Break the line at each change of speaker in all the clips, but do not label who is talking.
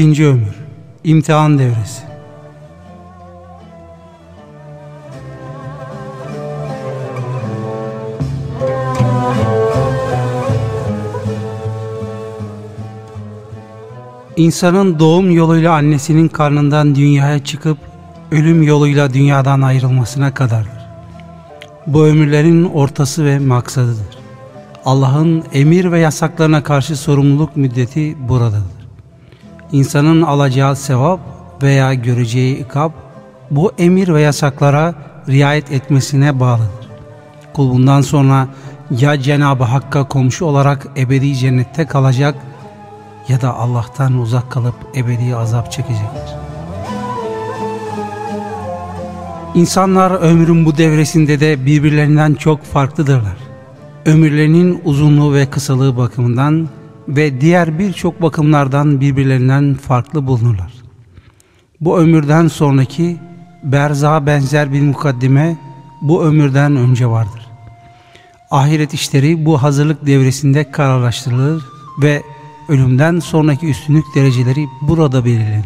İkinci ömür, imtihan devresi. İnsanın doğum yoluyla annesinin karnından dünyaya çıkıp ölüm yoluyla dünyadan ayrılmasına kadardır. Bu ömürlerin ortası ve maksadıdır. Allah'ın emir ve yasaklarına karşı sorumluluk müddeti buradadır. İnsanın alacağı sevap veya göreceği ikab bu emir ve yasaklara riayet etmesine bağlıdır. Kul bundan sonra ya Cenab-ı Hakk'a komşu olarak ebedi cennette kalacak ya da Allah'tan uzak kalıp ebedi azap çekecektir. İnsanlar ömrün bu devresinde de birbirlerinden çok farklıdırlar. Ömürlerinin uzunluğu ve kısalığı bakımından ve diğer birçok bakımlardan birbirlerinden farklı bulunurlar. Bu ömürden sonraki berza benzer bir mukaddime bu ömürden önce vardır. Ahiret işleri bu hazırlık devresinde kararlaştırılır ve ölümden sonraki üstünlük dereceleri burada belirlenir.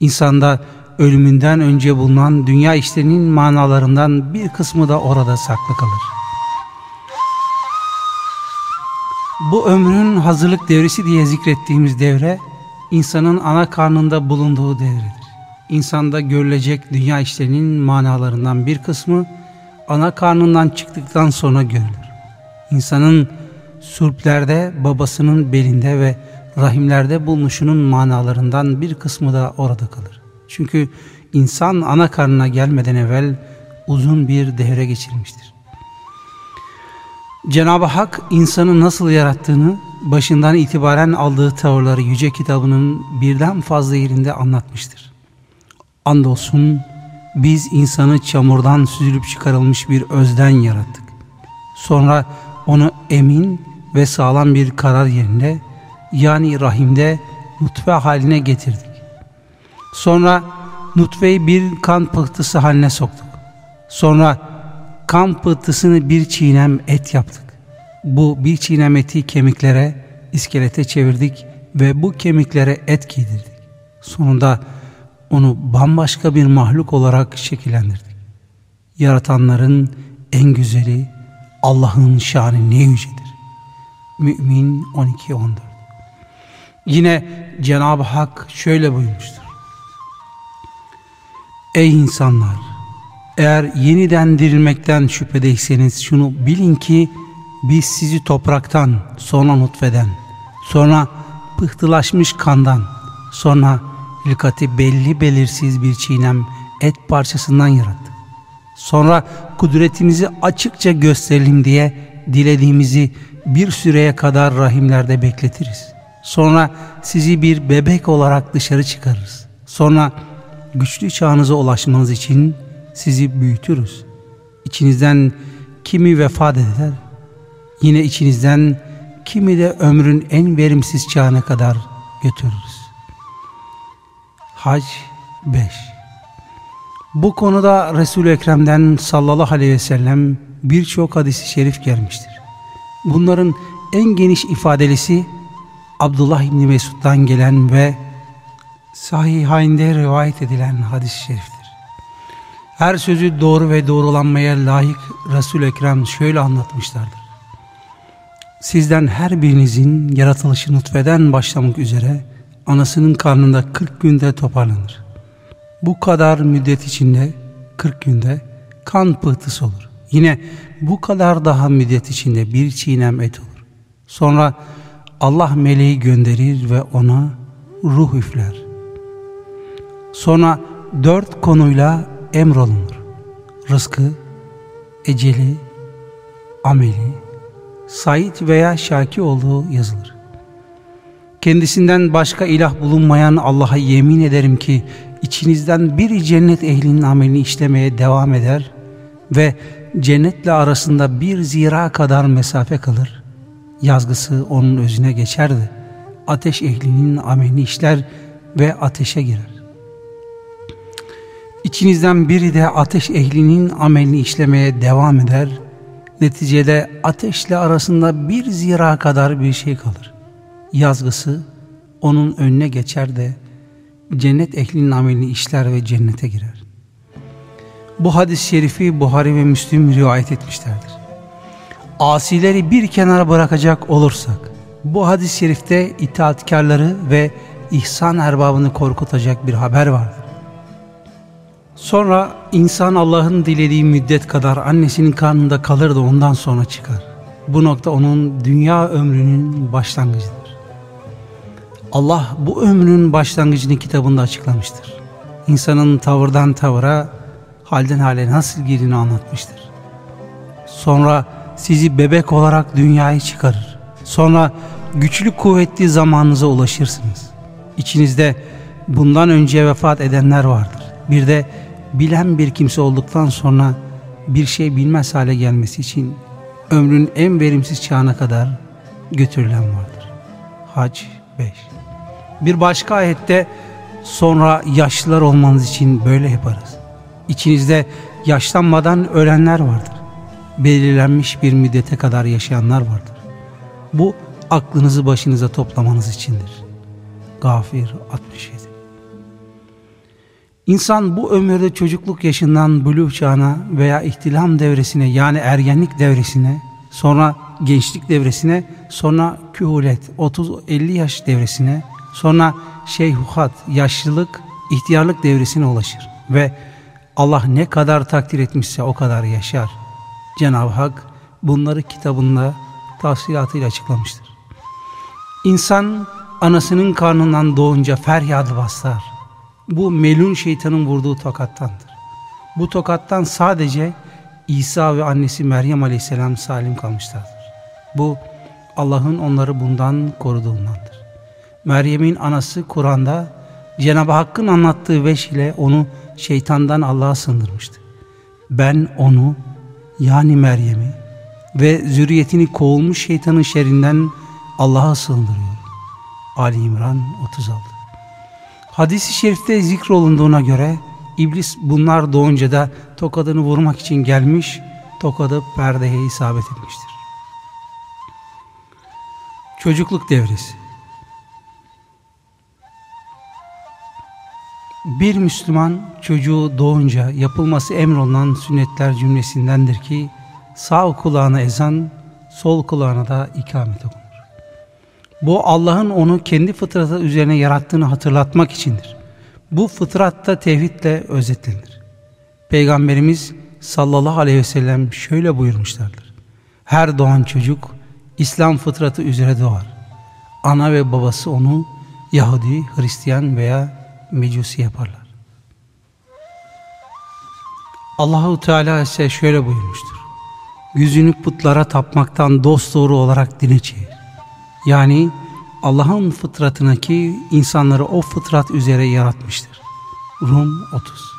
İnsanda ölümünden önce bulunan dünya işlerinin manalarından bir kısmı da orada saklı kalır. Bu ömrün hazırlık devresi diye zikrettiğimiz devre, insanın ana karnında bulunduğu devredir. İnsanda görülecek dünya işlerinin manalarından bir kısmı, ana karnından çıktıktan sonra görülür. İnsanın surplerde babasının belinde ve rahimlerde bulunuşunun manalarından bir kısmı da orada kalır. Çünkü insan ana karnına gelmeden evvel uzun bir devre geçirmiştir. Cenab-ı Hak insanı nasıl yarattığını başından itibaren aldığı tavırları Yüce Kitabının birden fazla yerinde anlatmıştır. Andolsun biz insanı çamurdan süzülüp çıkarılmış bir özden yarattık. Sonra onu emin ve sağlam bir karar yerine yani rahimde nutfe haline getirdik. Sonra nutfeyi bir kan pıhtısı haline soktuk. Sonra kan pıhtısını bir çiğnem et yaptık. Bu bir çiğnem eti kemiklere, iskelete çevirdik ve bu kemiklere et giydirdik. Sonunda onu bambaşka bir mahluk olarak şekillendirdik. Yaratanların en güzeli Allah'ın şanı ne yücedir. Mü'min 12-14 Yine Cenab-ı Hak şöyle buyurmuştur. Ey insanlar! Eğer yeniden dirilmekten şüphedeyseniz şunu bilin ki biz sizi topraktan, sonra nutfeden, sonra pıhtılaşmış kandan, sonra hilkati belli belirsiz bir çiğnem et parçasından yarattık. Sonra kudretimizi açıkça gösterelim diye dilediğimizi bir süreye kadar rahimlerde bekletiriz. Sonra sizi bir bebek olarak dışarı çıkarırız. Sonra güçlü çağınıza ulaşmanız için sizi büyütürüz. İçinizden kimi vefat eder, yine içinizden kimi de ömrün en verimsiz çağına kadar götürürüz. Hac 5 Bu konuda Resul-i Ekrem'den sallallahu aleyhi ve sellem birçok hadisi şerif gelmiştir. Bunların en geniş ifadelisi Abdullah İbni Mesud'dan gelen ve sahihinde rivayet edilen hadis-i şeriftir. Her sözü doğru ve doğrulanmaya layık Resul-i Ekrem şöyle anlatmışlardır. Sizden her birinizin yaratılışı nutfeden başlamak üzere anasının karnında 40 günde toparlanır. Bu kadar müddet içinde 40 günde kan pıhtısı olur. Yine bu kadar daha müddet içinde bir çiğnem et olur. Sonra Allah meleği gönderir ve ona ruh üfler. Sonra dört konuyla emrolunur. Rızkı, eceli, ameli, sait veya şaki olduğu yazılır. Kendisinden başka ilah bulunmayan Allah'a yemin ederim ki içinizden biri cennet ehlinin amelini işlemeye devam eder ve cennetle arasında bir zira kadar mesafe kalır. Yazgısı onun özüne geçerdi. Ateş ehlinin amelini işler ve ateşe girer. İçinizden biri de ateş ehlinin amelini işlemeye devam eder. Neticede ateşle arasında bir zira kadar bir şey kalır. Yazgısı onun önüne geçer de cennet ehlinin amelini işler ve cennete girer. Bu hadis-i şerifi Buhari ve Müslim rivayet etmişlerdir. Asileri bir kenara bırakacak olursak, bu hadis-i şerifte itaatkarları ve ihsan erbabını korkutacak bir haber vardır. Sonra insan Allah'ın dilediği müddet kadar annesinin karnında kalır da ondan sonra çıkar. Bu nokta onun dünya ömrünün başlangıcıdır. Allah bu ömrün başlangıcını kitabında açıklamıştır. İnsanın tavırdan tavıra, halden hale nasıl girdiğini anlatmıştır. Sonra sizi bebek olarak dünyaya çıkarır. Sonra güçlü kuvvetli zamanınıza ulaşırsınız. İçinizde bundan önce vefat edenler vardır. Bir de bilen bir kimse olduktan sonra bir şey bilmez hale gelmesi için ömrün en verimsiz çağına kadar götürülen vardır. Hac 5 Bir başka ayette sonra yaşlılar olmanız için böyle yaparız. İçinizde yaşlanmadan ölenler vardır. Belirlenmiş bir müddete kadar yaşayanlar vardır. Bu aklınızı başınıza toplamanız içindir. Gafir 67 İnsan bu ömürde çocukluk yaşından buluğ çağına veya ihtilam devresine yani ergenlik devresine, sonra gençlik devresine, sonra kühulet 30-50 yaş devresine, sonra şeyhuhat, yaşlılık, ihtiyarlık devresine ulaşır. Ve Allah ne kadar takdir etmişse o kadar yaşar. Cenab-ı Hak bunları kitabında tafsilatıyla açıklamıştır. İnsan anasının karnından doğunca feryadı basar bu melun şeytanın vurduğu tokattandır. Bu tokattan sadece İsa ve annesi Meryem aleyhisselam salim kalmışlardır. Bu Allah'ın onları bundan koruduğundandır. Meryem'in anası Kur'an'da Cenab-ı Hakk'ın anlattığı veş ile onu şeytandan Allah'a sındırmıştı. Ben onu yani Meryem'i ve zürriyetini kovulmuş şeytanın şerrinden Allah'a sığındırıyorum. Ali İmran 36 Hadis-i şerifte zikrolunduğuna göre iblis bunlar doğunca da tokadını vurmak için gelmiş, tokadı perdeye isabet etmiştir. Çocukluk devresi Bir Müslüman çocuğu doğunca yapılması emrolunan sünnetler cümlesindendir ki sağ kulağına ezan, sol kulağına da ikamet okunur. Bu Allah'ın onu kendi fıtratı üzerine yarattığını hatırlatmak içindir. Bu fıtratta tevhidle özetlenir. Peygamberimiz sallallahu aleyhi ve sellem şöyle buyurmuşlardır. Her doğan çocuk İslam fıtratı üzere doğar. Ana ve babası onu Yahudi, Hristiyan veya Mecusi yaparlar. Allahu Teala ise şöyle buyurmuştur. Yüzünü putlara tapmaktan dost doğru olarak dine çevir. Yani Allah'ın fıtratına ki insanları o fıtrat üzere yaratmıştır. Rum 30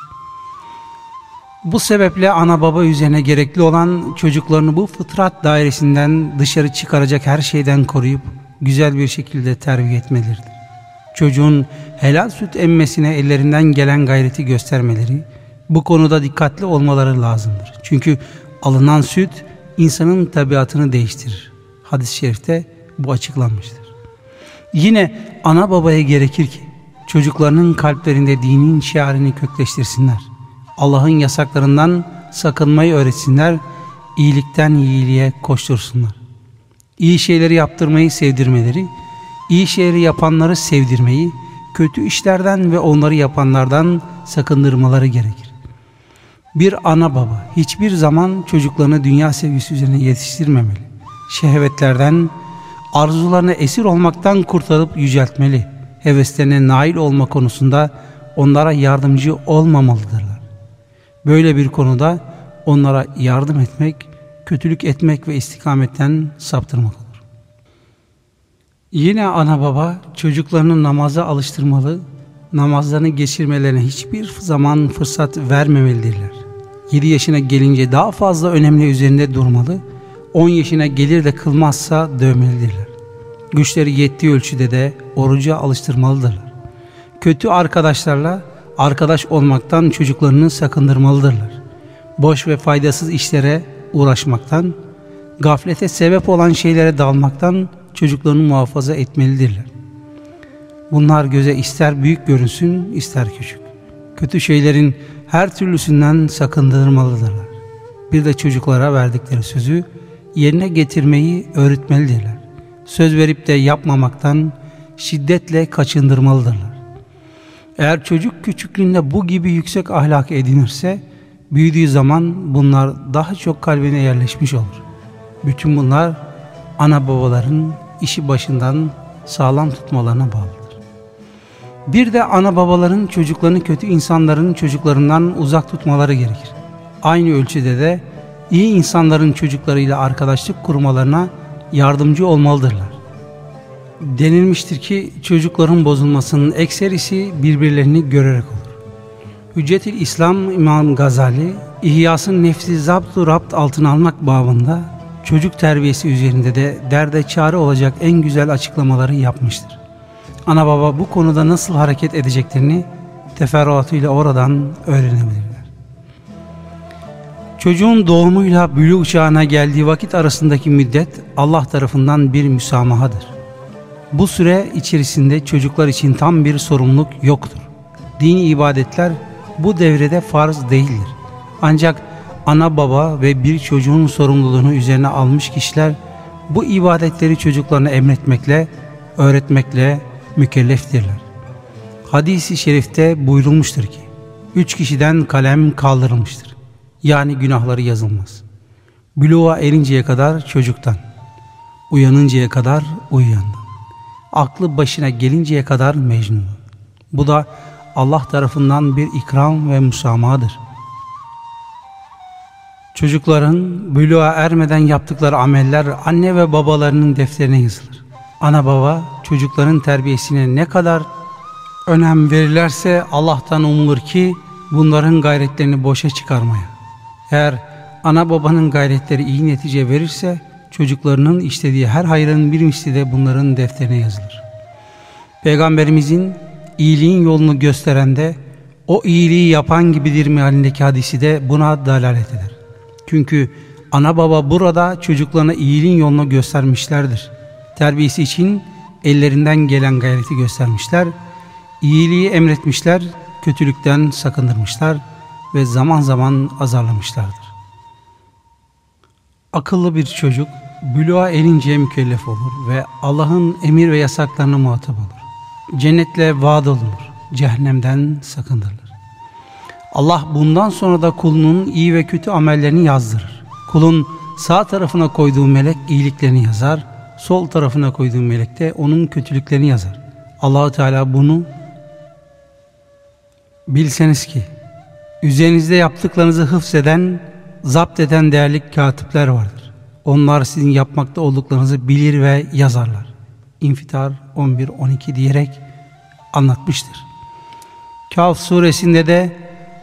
Bu sebeple ana baba üzerine gerekli olan çocuklarını bu fıtrat dairesinden dışarı çıkaracak her şeyden koruyup güzel bir şekilde terbiye etmeleridir. Çocuğun helal süt emmesine ellerinden gelen gayreti göstermeleri, bu konuda dikkatli olmaları lazımdır. Çünkü alınan süt insanın tabiatını değiştirir. Hadis-i şerifte bu açıklanmıştır. Yine ana babaya gerekir ki çocuklarının kalplerinde dinin şiarini kökleştirsinler. Allah'ın yasaklarından sakınmayı öğretsinler, iyilikten iyiliğe koştursunlar. İyi şeyleri yaptırmayı sevdirmeleri, iyi şeyleri yapanları sevdirmeyi, kötü işlerden ve onları yapanlardan sakındırmaları gerekir. Bir ana baba hiçbir zaman çocuklarını dünya sevgisi üzerine yetiştirmemeli. Şehvetlerden, arzularına esir olmaktan kurtarıp yüceltmeli. Heveslerine nail olma konusunda onlara yardımcı olmamalıdırlar. Böyle bir konuda onlara yardım etmek, kötülük etmek ve istikametten saptırmak olur. Yine ana baba çocuklarını namaza alıştırmalı, namazlarını geçirmelerine hiçbir zaman fırsat vermemelidirler. 7 yaşına gelince daha fazla önemli üzerinde durmalı, 10 yaşına gelir de kılmazsa dövmelidirler. Güçleri yettiği ölçüde de oruca alıştırmalıdırlar. Kötü arkadaşlarla arkadaş olmaktan çocuklarını sakındırmalıdırlar. Boş ve faydasız işlere uğraşmaktan, gaflete sebep olan şeylere dalmaktan çocuklarını muhafaza etmelidirler. bunlar göze ister büyük görünsün ister küçük. Kötü şeylerin her türlüsünden sakındırmalıdırlar. Bir de çocuklara verdikleri sözü yerine getirmeyi öğretmelidirler. Söz verip de yapmamaktan şiddetle kaçındırmalıdırlar. Eğer çocuk küçüklüğünde bu gibi yüksek ahlak edinirse, büyüdüğü zaman bunlar daha çok kalbine yerleşmiş olur. Bütün bunlar ana babaların işi başından sağlam tutmalarına bağlıdır. Bir de ana babaların çocuklarını kötü insanların çocuklarından uzak tutmaları gerekir. Aynı ölçüde de iyi insanların çocuklarıyla arkadaşlık kurmalarına yardımcı olmalıdırlar. Denilmiştir ki çocukların bozulmasının ekserisi birbirlerini görerek olur. Hüccetül İslam İmam Gazali, İhyas'ın nefsi zaptu rapt altına almak babında çocuk terbiyesi üzerinde de derde çare olacak en güzel açıklamaları yapmıştır. Ana baba bu konuda nasıl hareket edeceklerini teferruatıyla oradan öğrenebilirler. Çocuğun doğumuyla bülü çağına geldiği vakit arasındaki müddet Allah tarafından bir müsamahadır. Bu süre içerisinde çocuklar için tam bir sorumluluk yoktur. Dini ibadetler bu devrede farz değildir. Ancak ana baba ve bir çocuğun sorumluluğunu üzerine almış kişiler bu ibadetleri çocuklarına emretmekle, öğretmekle mükelleftirler. Hadis-i şerifte buyurulmuştur ki, üç kişiden kalem kaldırılmıştır. Yani günahları yazılmaz. Büluğa erinceye kadar çocuktan, uyanıncaya kadar uyuyandan, aklı başına gelinceye kadar Mecnun. Bu da Allah tarafından bir ikram ve musamahadır. Çocukların buluğa ermeden yaptıkları ameller anne ve babalarının defterine yazılır. Ana baba çocukların terbiyesine ne kadar önem verirlerse Allah'tan umulur ki bunların gayretlerini boşa çıkarmaya. Eğer ana babanın gayretleri iyi netice verirse çocuklarının işlediği her hayrın bir misli de bunların defterine yazılır. Peygamberimizin iyiliğin yolunu gösteren de o iyiliği yapan gibidir mealindeki hadisi de buna dalalet eder. Çünkü ana baba burada çocuklarına iyiliğin yolunu göstermişlerdir. Terbiyesi için ellerinden gelen gayreti göstermişler, iyiliği emretmişler, kötülükten sakındırmışlar ve zaman zaman azarlamışlardır. Akıllı bir çocuk buluğa erinceye mükellef olur ve Allah'ın emir ve yasaklarına muhatap olur. Cennetle vaat olunur, cehennemden sakındırılır. Allah bundan sonra da kulunun iyi ve kötü amellerini yazdırır. Kulun sağ tarafına koyduğu melek iyiliklerini yazar, sol tarafına koyduğu melek de onun kötülüklerini yazar. Allahu Teala bunu bilseniz ki üzerinizde yaptıklarınızı hıfzeden, zapt eden değerli katipler vardır. Onlar sizin yapmakta olduklarınızı bilir ve yazarlar. İnfitar 11-12 diyerek anlatmıştır. Kaf suresinde de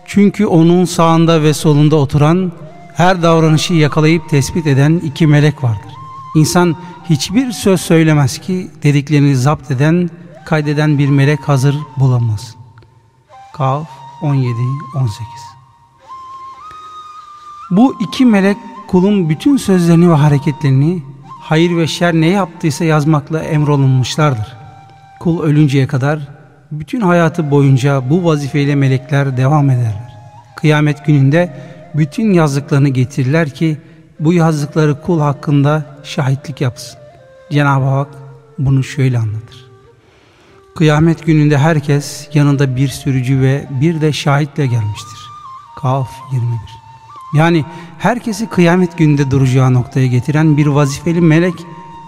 çünkü onun sağında ve solunda oturan, her davranışı yakalayıp tespit eden iki melek vardır. İnsan hiçbir söz söylemez ki dediklerini zapt eden, kaydeden bir melek hazır bulamaz. Kaf 17-18 Bu iki melek kulun bütün sözlerini ve hareketlerini, hayır ve şer ne yaptıysa yazmakla emrolunmuşlardır. Kul ölünceye kadar bütün hayatı boyunca bu vazifeyle melekler devam ederler. Kıyamet gününde bütün yazdıklarını getirirler ki bu yazdıkları kul hakkında şahitlik yapsın. Cenab-ı Hak bunu şöyle anlatır. Kıyamet gününde herkes yanında bir sürücü ve bir de şahitle gelmiştir. Kaf 21 Yani herkesi kıyamet gününde duracağı noktaya getiren bir vazifeli melek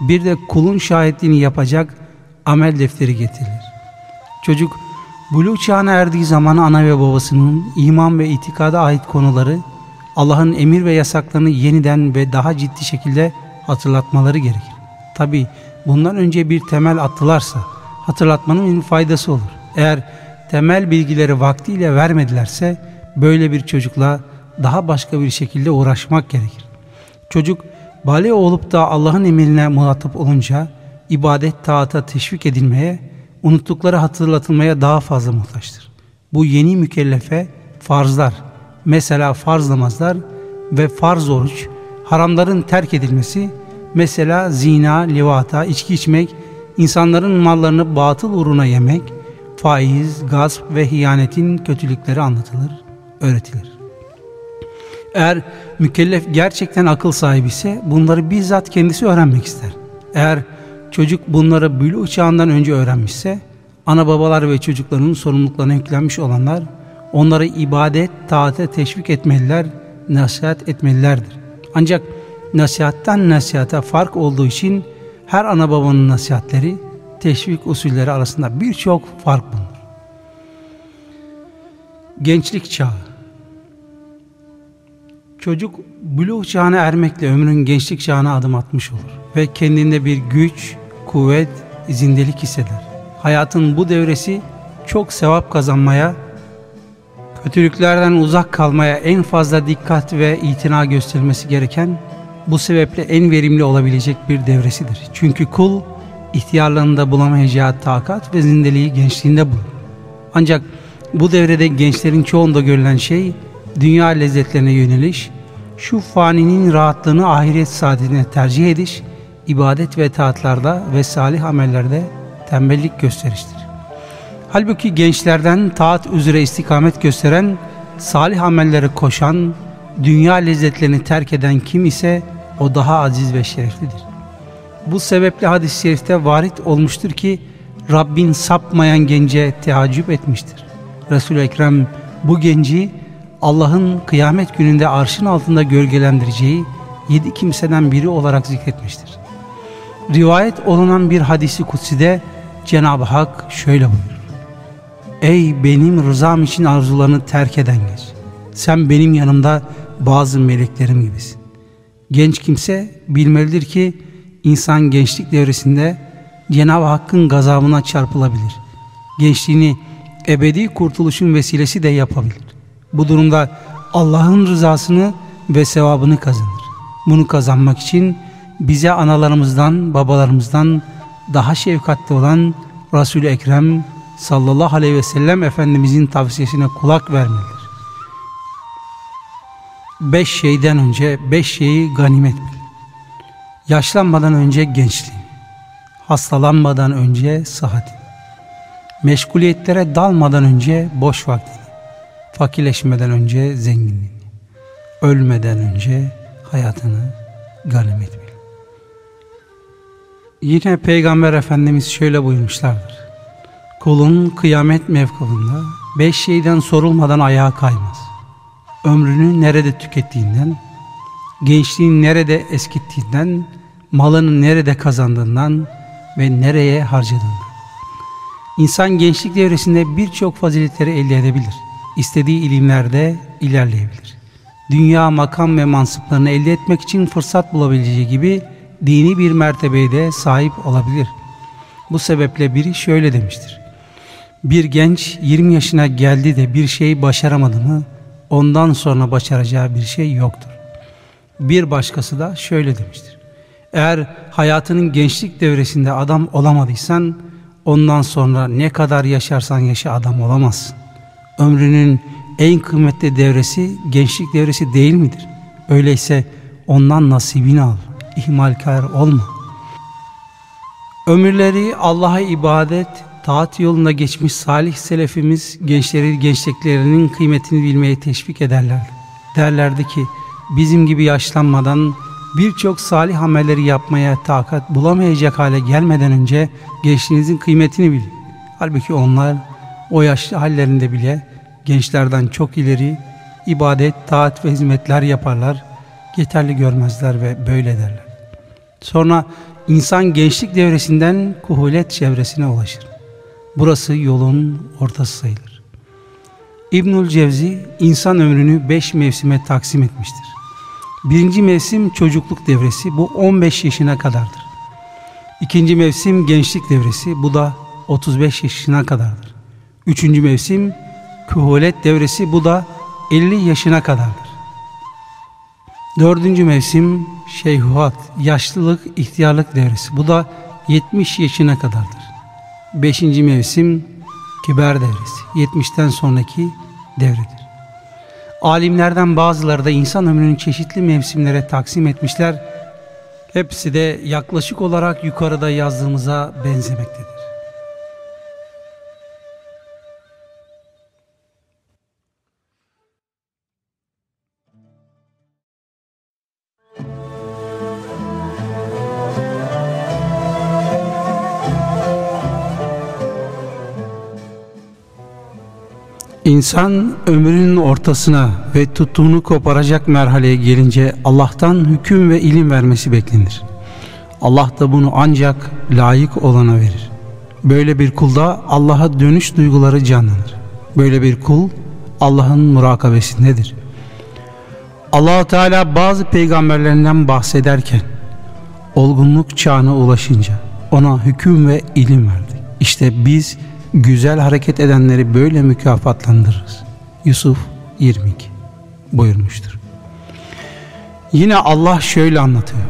bir de kulun şahitliğini yapacak amel defteri getirilir. Çocuk buluğ çağına erdiği zaman ana ve babasının iman ve itikada ait konuları Allah'ın emir ve yasaklarını yeniden ve daha ciddi şekilde hatırlatmaları gerekir. Tabi bundan önce bir temel attılarsa hatırlatmanın bir faydası olur. Eğer temel bilgileri vaktiyle vermedilerse böyle bir çocukla daha başka bir şekilde uğraşmak gerekir. Çocuk bale olup da Allah'ın emrine muhatap olunca ibadet taata teşvik edilmeye unuttukları hatırlatılmaya daha fazla muhtaçtır. Bu yeni mükellefe farzlar, mesela farz namazlar ve farz oruç, haramların terk edilmesi, mesela zina, livata, içki içmek, insanların mallarını batıl uğruna yemek, faiz, gasp ve hiyanetin kötülükleri anlatılır, öğretilir. Eğer mükellef gerçekten akıl sahibi ise bunları bizzat kendisi öğrenmek ister. Eğer çocuk bunları bülü çağından önce öğrenmişse, ana babalar ve çocukların sorumluluklarına yüklenmiş olanlar, onları ibadet, taate teşvik etmeliler, nasihat etmelilerdir. Ancak nasihattan nasihata fark olduğu için her ana babanın nasihatleri, teşvik usulleri arasında birçok fark bulunur. Gençlik çağı Çocuk buluğ çağına ermekle ömrün gençlik çağına adım atmış olur ve kendinde bir güç, kuvvet, zindelik hisseder. Hayatın bu devresi çok sevap kazanmaya, kötülüklerden uzak kalmaya en fazla dikkat ve itina gösterilmesi gereken bu sebeple en verimli olabilecek bir devresidir. Çünkü kul ihtiyarlığında bulamayacağı takat ve zindeliği gençliğinde bulur. Ancak bu devrede gençlerin çoğunda görülen şey dünya lezzetlerine yöneliş, şu faninin rahatlığını ahiret saadetine tercih ediş, ibadet ve taatlarda ve salih amellerde tembellik gösteriştir. Halbuki gençlerden taat üzere istikamet gösteren, salih amellere koşan, dünya lezzetlerini terk eden kim ise o daha aziz ve şereflidir. Bu sebeple hadis-i şerifte varit olmuştur ki Rabbin sapmayan gence teaccüp etmiştir. Resul-i Ekrem bu genci Allah'ın kıyamet gününde arşın altında gölgelendireceği yedi kimseden biri olarak zikretmiştir. Rivayet olunan bir hadisi kutside Cenab-ı Hak şöyle buyurur. Ey benim rızam için arzularını terk eden genç. Sen benim yanımda bazı meleklerim gibisin. Genç kimse bilmelidir ki insan gençlik devresinde Cenab-ı Hakk'ın gazabına çarpılabilir. Gençliğini ebedi kurtuluşun vesilesi de yapabilir. Bu durumda Allah'ın rızasını ve sevabını kazanır. Bunu kazanmak için bize analarımızdan, babalarımızdan daha şefkatli olan Resul-i Ekrem sallallahu aleyhi ve sellem Efendimizin tavsiyesine kulak vermelidir. Beş şeyden önce beş şeyi ganimet bil. Yaşlanmadan önce gençliğin, hastalanmadan önce sıhhatin, meşguliyetlere dalmadan önce boş vaktini, fakirleşmeden önce zenginliğini, ölmeden önce hayatını ganimet bil. Yine Peygamber Efendimiz şöyle buyurmuşlardır. Kulun kıyamet mevkabında beş şeyden sorulmadan ayağa kaymaz. Ömrünü nerede tükettiğinden, gençliğin nerede eskittiğinden, malını nerede kazandığından ve nereye harcadığından. İnsan gençlik devresinde birçok faziletleri elde edebilir. İstediği ilimlerde ilerleyebilir. Dünya makam ve mansıplarını elde etmek için fırsat bulabileceği gibi dini bir mertebeye de sahip olabilir. Bu sebeple biri şöyle demiştir. Bir genç 20 yaşına geldi de bir şey başaramadı mı ondan sonra başaracağı bir şey yoktur. Bir başkası da şöyle demiştir. Eğer hayatının gençlik devresinde adam olamadıysan ondan sonra ne kadar yaşarsan yaşa adam olamazsın. Ömrünün en kıymetli devresi gençlik devresi değil midir? Öyleyse ondan nasibini al ihmalkar olma. Ömürleri Allah'a ibadet, taat yolunda geçmiş salih selefimiz gençleri gençliklerinin kıymetini bilmeye teşvik ederlerdi. Derlerdi ki bizim gibi yaşlanmadan birçok salih amelleri yapmaya takat bulamayacak hale gelmeden önce gençliğinizin kıymetini bilin. Halbuki onlar o yaşlı hallerinde bile gençlerden çok ileri ibadet, taat ve hizmetler yaparlar, yeterli görmezler ve böyle derler. Sonra insan gençlik devresinden kuhulet çevresine ulaşır. Burası yolun ortası sayılır. İbnül Cevzi insan ömrünü beş mevsime taksim etmiştir. Birinci mevsim çocukluk devresi bu 15 yaşına kadardır. İkinci mevsim gençlik devresi bu da 35 yaşına kadardır. Üçüncü mevsim kuhulet devresi bu da 50 yaşına kadardır. Dördüncü mevsim şeyhuat, yaşlılık, ihtiyarlık devresi. Bu da 70 yaşına kadardır. Beşinci mevsim kiber devresi. 70'ten sonraki devredir. Alimlerden bazıları da insan ömrünün çeşitli mevsimlere taksim etmişler. Hepsi de yaklaşık olarak yukarıda yazdığımıza benzemektedir. İnsan ömrünün ortasına ve tuttuğunu koparacak merhaleye gelince Allah'tan hüküm ve ilim vermesi beklenir. Allah da bunu ancak layık olana verir. Böyle bir kulda Allah'a dönüş duyguları canlanır. Böyle bir kul Allah'ın murakabesindedir. allah Teala bazı peygamberlerinden bahsederken olgunluk çağına ulaşınca ona hüküm ve ilim verdi. İşte biz güzel hareket edenleri böyle mükafatlandırırız. Yusuf 22 buyurmuştur. Yine Allah şöyle anlatıyor.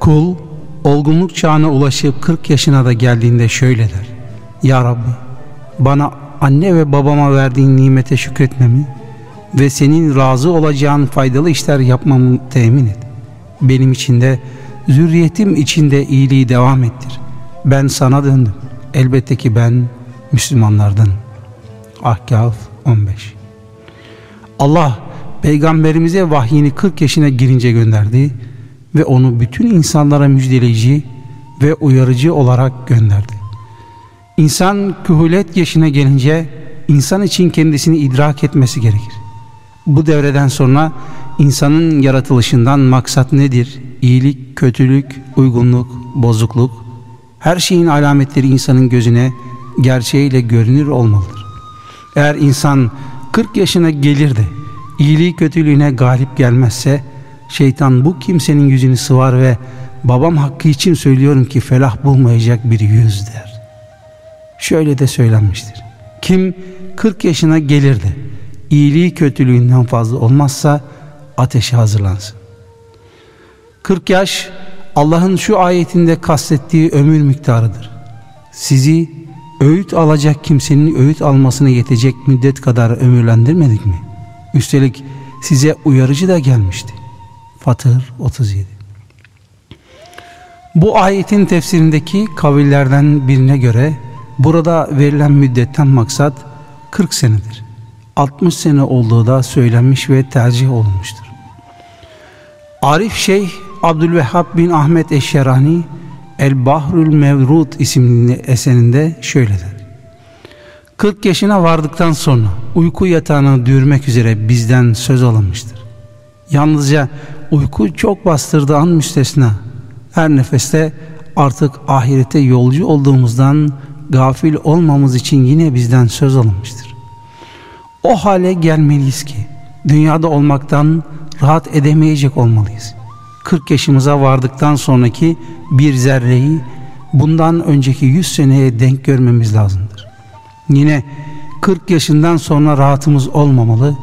Kul olgunluk çağına ulaşıp 40 yaşına da geldiğinde şöyle der. Ya Rabbi bana anne ve babama verdiğin nimete şükretmemi ve senin razı olacağın faydalı işler yapmamı temin et. Benim için de zürriyetim içinde iyiliği devam ettir. Ben sana döndüm. Elbette ki ben Müslümanlardan. Ahkaf 15 Allah peygamberimize vahyini 40 yaşına girince gönderdi ve onu bütün insanlara müjdeleyici ve uyarıcı olarak gönderdi. İnsan kühulet yaşına gelince insan için kendisini idrak etmesi gerekir. Bu devreden sonra insanın yaratılışından maksat nedir? İyilik, kötülük, uygunluk, bozukluk, her şeyin alametleri insanın gözüne gerçeğiyle görünür olmalıdır. Eğer insan 40 yaşına gelir de iyiliği kötülüğüne galip gelmezse şeytan bu kimsenin yüzünü sıvar ve babam hakkı için söylüyorum ki felah bulmayacak bir yüz der. Şöyle de söylenmiştir. Kim 40 yaşına gelir de iyiliği kötülüğünden fazla olmazsa ateşe hazırlansın. 40 yaş Allah'ın şu ayetinde kastettiği ömür miktarıdır. Sizi öğüt alacak kimsenin öğüt almasına yetecek müddet kadar ömürlendirmedik mi? Üstelik size uyarıcı da gelmişti. Fatır 37 Bu ayetin tefsirindeki kavillerden birine göre burada verilen müddetten maksat 40 senedir. 60 sene olduğu da söylenmiş ve tercih olunmuştur. Arif Şeyh Abdülvehhab bin Ahmet Eşşerani El Bahrül Mevrut isimli eserinde şöyle der. 40 yaşına vardıktan sonra uyku yatağına dürmek üzere bizden söz alınmıştır. Yalnızca uyku çok bastırdığı an müstesna. Her nefeste artık ahirete yolcu olduğumuzdan gafil olmamız için yine bizden söz alınmıştır. O hale gelmeliyiz ki dünyada olmaktan rahat edemeyecek olmalıyız. 40 yaşımıza vardıktan sonraki bir zerreyi bundan önceki 100 seneye denk görmemiz lazımdır. Yine 40 yaşından sonra rahatımız olmamalı,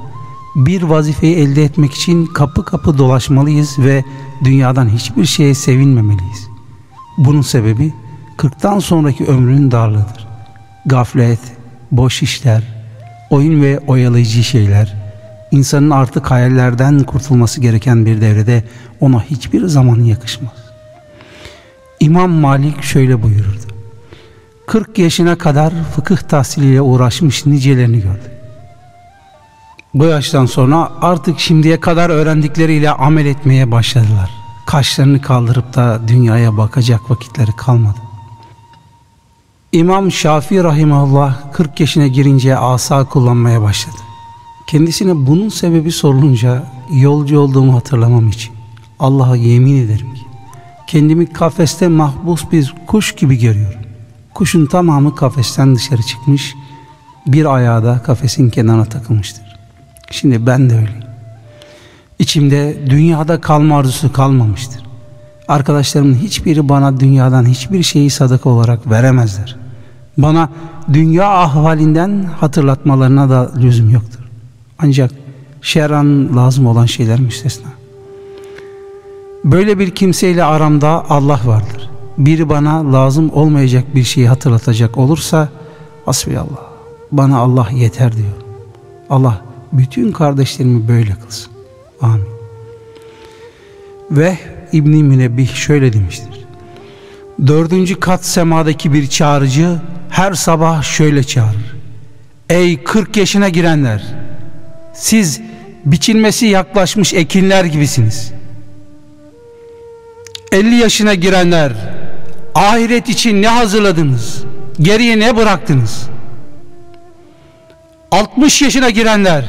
bir vazifeyi elde etmek için kapı kapı dolaşmalıyız ve dünyadan hiçbir şeye sevinmemeliyiz. Bunun sebebi 40'tan sonraki ömrün darlığıdır. Gaflet, boş işler, oyun ve oyalayıcı şeyler, insanın artık hayallerden kurtulması gereken bir devrede ona hiçbir zaman yakışmaz. İmam Malik şöyle buyururdu. 40 yaşına kadar fıkıh tahsiliyle uğraşmış nicelerini gördü. Bu yaştan sonra artık şimdiye kadar öğrendikleriyle amel etmeye başladılar. Kaşlarını kaldırıp da dünyaya bakacak vakitleri kalmadı. İmam Şafii Rahimahullah 40 yaşına girince asa kullanmaya başladı. Kendisine bunun sebebi sorulunca yolcu olduğumu hatırlamam için Allah'a yemin ederim ki kendimi kafeste mahpus bir kuş gibi görüyorum. Kuşun tamamı kafesten dışarı çıkmış, bir ayağı da kafesin kenarına takılmıştır. Şimdi ben de öyleyim. İçimde dünyada kalma arzusu kalmamıştır. Arkadaşlarımın hiçbiri bana dünyadan hiçbir şeyi sadaka olarak veremezler. Bana dünya ahvalinden hatırlatmalarına da lüzum yoktur. Ancak şerran lazım olan şeyler müstesna. Böyle bir kimseyle aramda Allah vardır. Biri bana lazım olmayacak bir şeyi hatırlatacak olursa Hasbiyallah bana Allah yeter diyor. Allah bütün kardeşlerimi böyle kılsın. Amin. Ve İbn-i Münebbih şöyle demiştir. Dördüncü kat semadaki bir çağrıcı her sabah şöyle çağırır. Ey 40 yaşına girenler! Siz biçilmesi yaklaşmış ekinler gibisiniz. 50 yaşına girenler ahiret için ne hazırladınız? Geriye ne bıraktınız? 60 yaşına girenler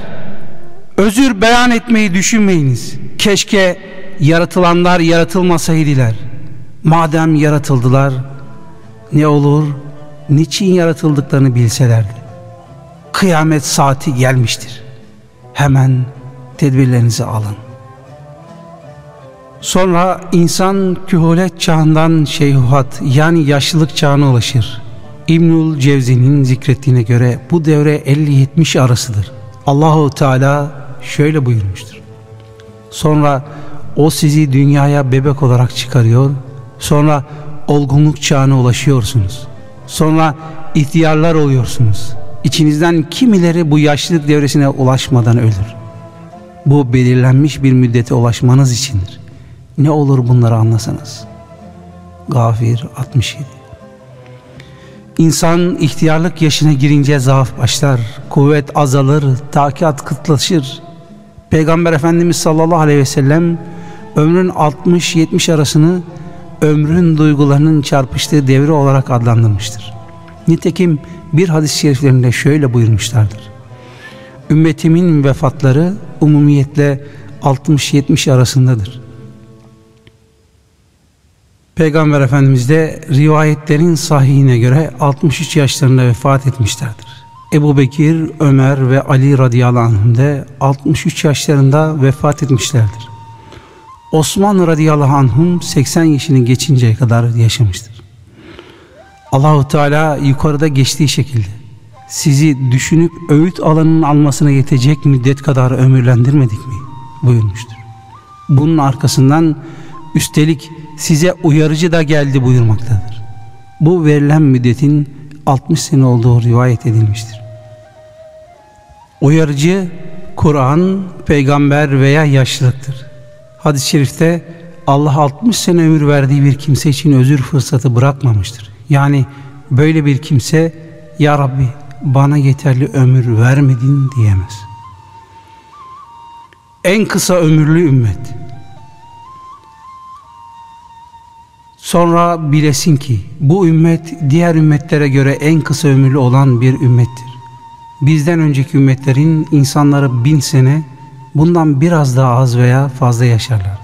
özür beyan etmeyi düşünmeyiniz. Keşke yaratılanlar yaratılmasaydılar. Madem yaratıldılar ne olur niçin yaratıldıklarını bilselerdi. Kıyamet saati gelmiştir. Hemen tedbirlerinizi alın. Sonra insan kühulet çağından şeyhuhat yani yaşlılık çağına ulaşır. İbnül Cevzi'nin zikrettiğine göre bu devre 50-70 arasıdır. Allahu Teala şöyle buyurmuştur. Sonra o sizi dünyaya bebek olarak çıkarıyor. Sonra olgunluk çağına ulaşıyorsunuz. Sonra ihtiyarlar oluyorsunuz. İçinizden kimileri bu yaşlılık devresine ulaşmadan ölür. Bu belirlenmiş bir müddete ulaşmanız içindir. Ne olur bunları anlasanız. Gafir 67 İnsan ihtiyarlık yaşına girince zaaf başlar, kuvvet azalır, takiat kıtlaşır. Peygamber Efendimiz sallallahu aleyhi ve sellem ömrün 60-70 arasını ömrün duygularının çarpıştığı devre olarak adlandırmıştır. Nitekim bir hadis-i şeriflerinde şöyle buyurmuşlardır. Ümmetimin vefatları umumiyetle 60-70 arasındadır. Peygamber Efendimiz de rivayetlerin sahihine göre 63 yaşlarında vefat etmişlerdir. Ebu Bekir, Ömer ve Ali radıyallahu anh de 63 yaşlarında vefat etmişlerdir. Osman radıyallahu anhum 80 yaşını geçinceye kadar yaşamıştır. Allahu Teala yukarıda geçtiği şekilde sizi düşünüp öğüt alanının almasına yetecek müddet kadar ömürlendirmedik mi buyurmuştur. Bunun arkasından üstelik size uyarıcı da geldi buyurmaktadır. Bu verilen müddetin 60 sene olduğu rivayet edilmiştir. Uyarıcı Kur'an, peygamber veya yaşlılıktır. Hadis-i şerifte Allah 60 sene ömür verdiği bir kimse için özür fırsatı bırakmamıştır. Yani böyle bir kimse Ya Rabbi bana yeterli ömür vermedin diyemez. En kısa ömürlü ümmet Sonra bilesin ki bu ümmet diğer ümmetlere göre en kısa ömürlü olan bir ümmettir. Bizden önceki ümmetlerin insanları bin sene bundan biraz daha az veya fazla yaşarlar.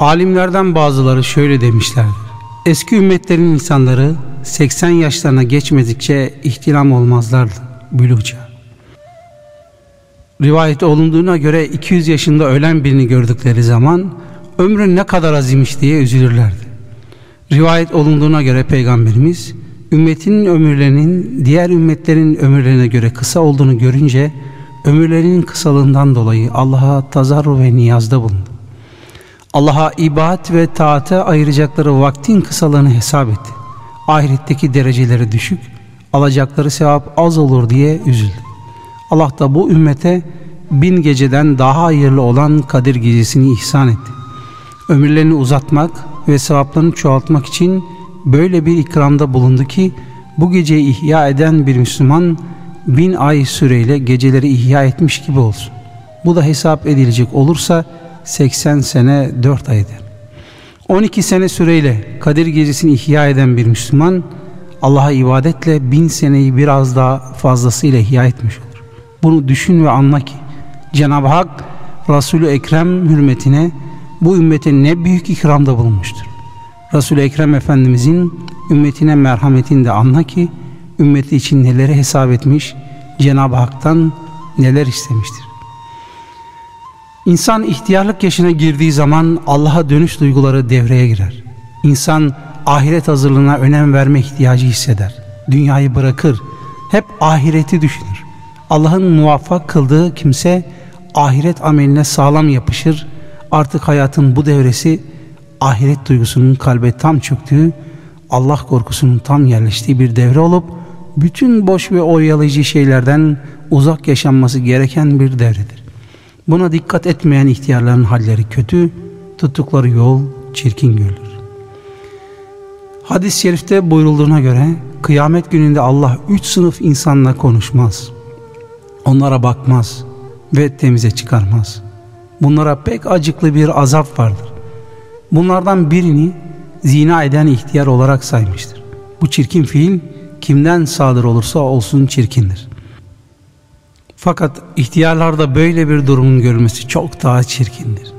Alimlerden bazıları şöyle demişlerdir. Eski ümmetlerin insanları 80 yaşlarına geçmedikçe ihtilam olmazlardı. Bülüca. Rivayet olunduğuna göre 200 yaşında ölen birini gördükleri zaman ömrün ne kadar azimmiş diye üzülürlerdi. Rivayet olunduğuna göre Peygamberimiz ümmetinin ömürlerinin diğer ümmetlerin ömürlerine göre kısa olduğunu görünce ömürlerinin kısalığından dolayı Allah'a tazarru ve niyazda bulundu. Allah'a ibadet ve taate ayıracakları vaktin kısalığını hesap etti. Ahiretteki dereceleri düşük, alacakları sevap az olur diye üzüldü. Allah da bu ümmete bin geceden daha hayırlı olan Kadir gecesini ihsan etti ömürlerini uzatmak ve sevaplarını çoğaltmak için böyle bir ikramda bulundu ki bu geceyi ihya eden bir Müslüman bin ay süreyle geceleri ihya etmiş gibi olsun. Bu da hesap edilecek olursa 80 sene 4 ay eder. 12 sene süreyle Kadir gecesini ihya eden bir Müslüman Allah'a ibadetle bin seneyi biraz daha fazlasıyla ihya etmiş olur. Bunu düşün ve anla ki Cenab-ı Hak Resulü Ekrem hürmetine bu ümmete ne büyük ikramda bulunmuştur. Resul-i Ekrem Efendimizin ümmetine merhametini de anla ki ümmeti için neleri hesap etmiş, Cenab-ı Hak'tan neler istemiştir. İnsan ihtiyarlık yaşına girdiği zaman Allah'a dönüş duyguları devreye girer. İnsan ahiret hazırlığına önem verme ihtiyacı hisseder. Dünyayı bırakır, hep ahireti düşünür. Allah'ın muvaffak kıldığı kimse ahiret ameline sağlam yapışır Artık hayatın bu devresi ahiret duygusunun kalbe tam çöktüğü, Allah korkusunun tam yerleştiği bir devre olup bütün boş ve oyalayıcı şeylerden uzak yaşanması gereken bir devredir. Buna dikkat etmeyen ihtiyarların halleri kötü, tuttukları yol çirkin görülür. Hadis-i şerifte buyurulduğuna göre kıyamet gününde Allah üç sınıf insanla konuşmaz. Onlara bakmaz ve temize çıkarmaz. Bunlara pek acıklı bir azap vardır. Bunlardan birini zina eden ihtiyar olarak saymıştır. Bu çirkin fiil kimden sadır olursa olsun çirkindir. Fakat ihtiyarlarda böyle bir durumun görülmesi çok daha çirkindir.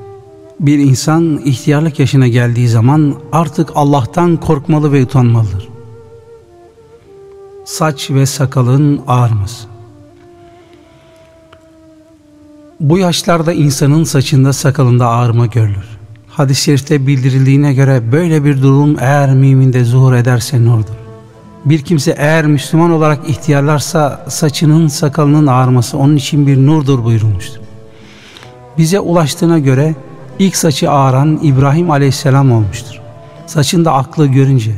Bir insan ihtiyarlık yaşına geldiği zaman artık Allah'tan korkmalı ve utanmalıdır. Saç ve sakalın ağarması. Bu yaşlarda insanın saçında sakalında ağarma görülür. Hadis-i şerifte bildirildiğine göre böyle bir durum eğer müminde zuhur ederse nurdur. Bir kimse eğer Müslüman olarak ihtiyarlarsa saçının sakalının ağarması onun için bir nurdur buyurulmuştur. Bize ulaştığına göre ilk saçı ağaran İbrahim aleyhisselam olmuştur. Saçında aklı görünce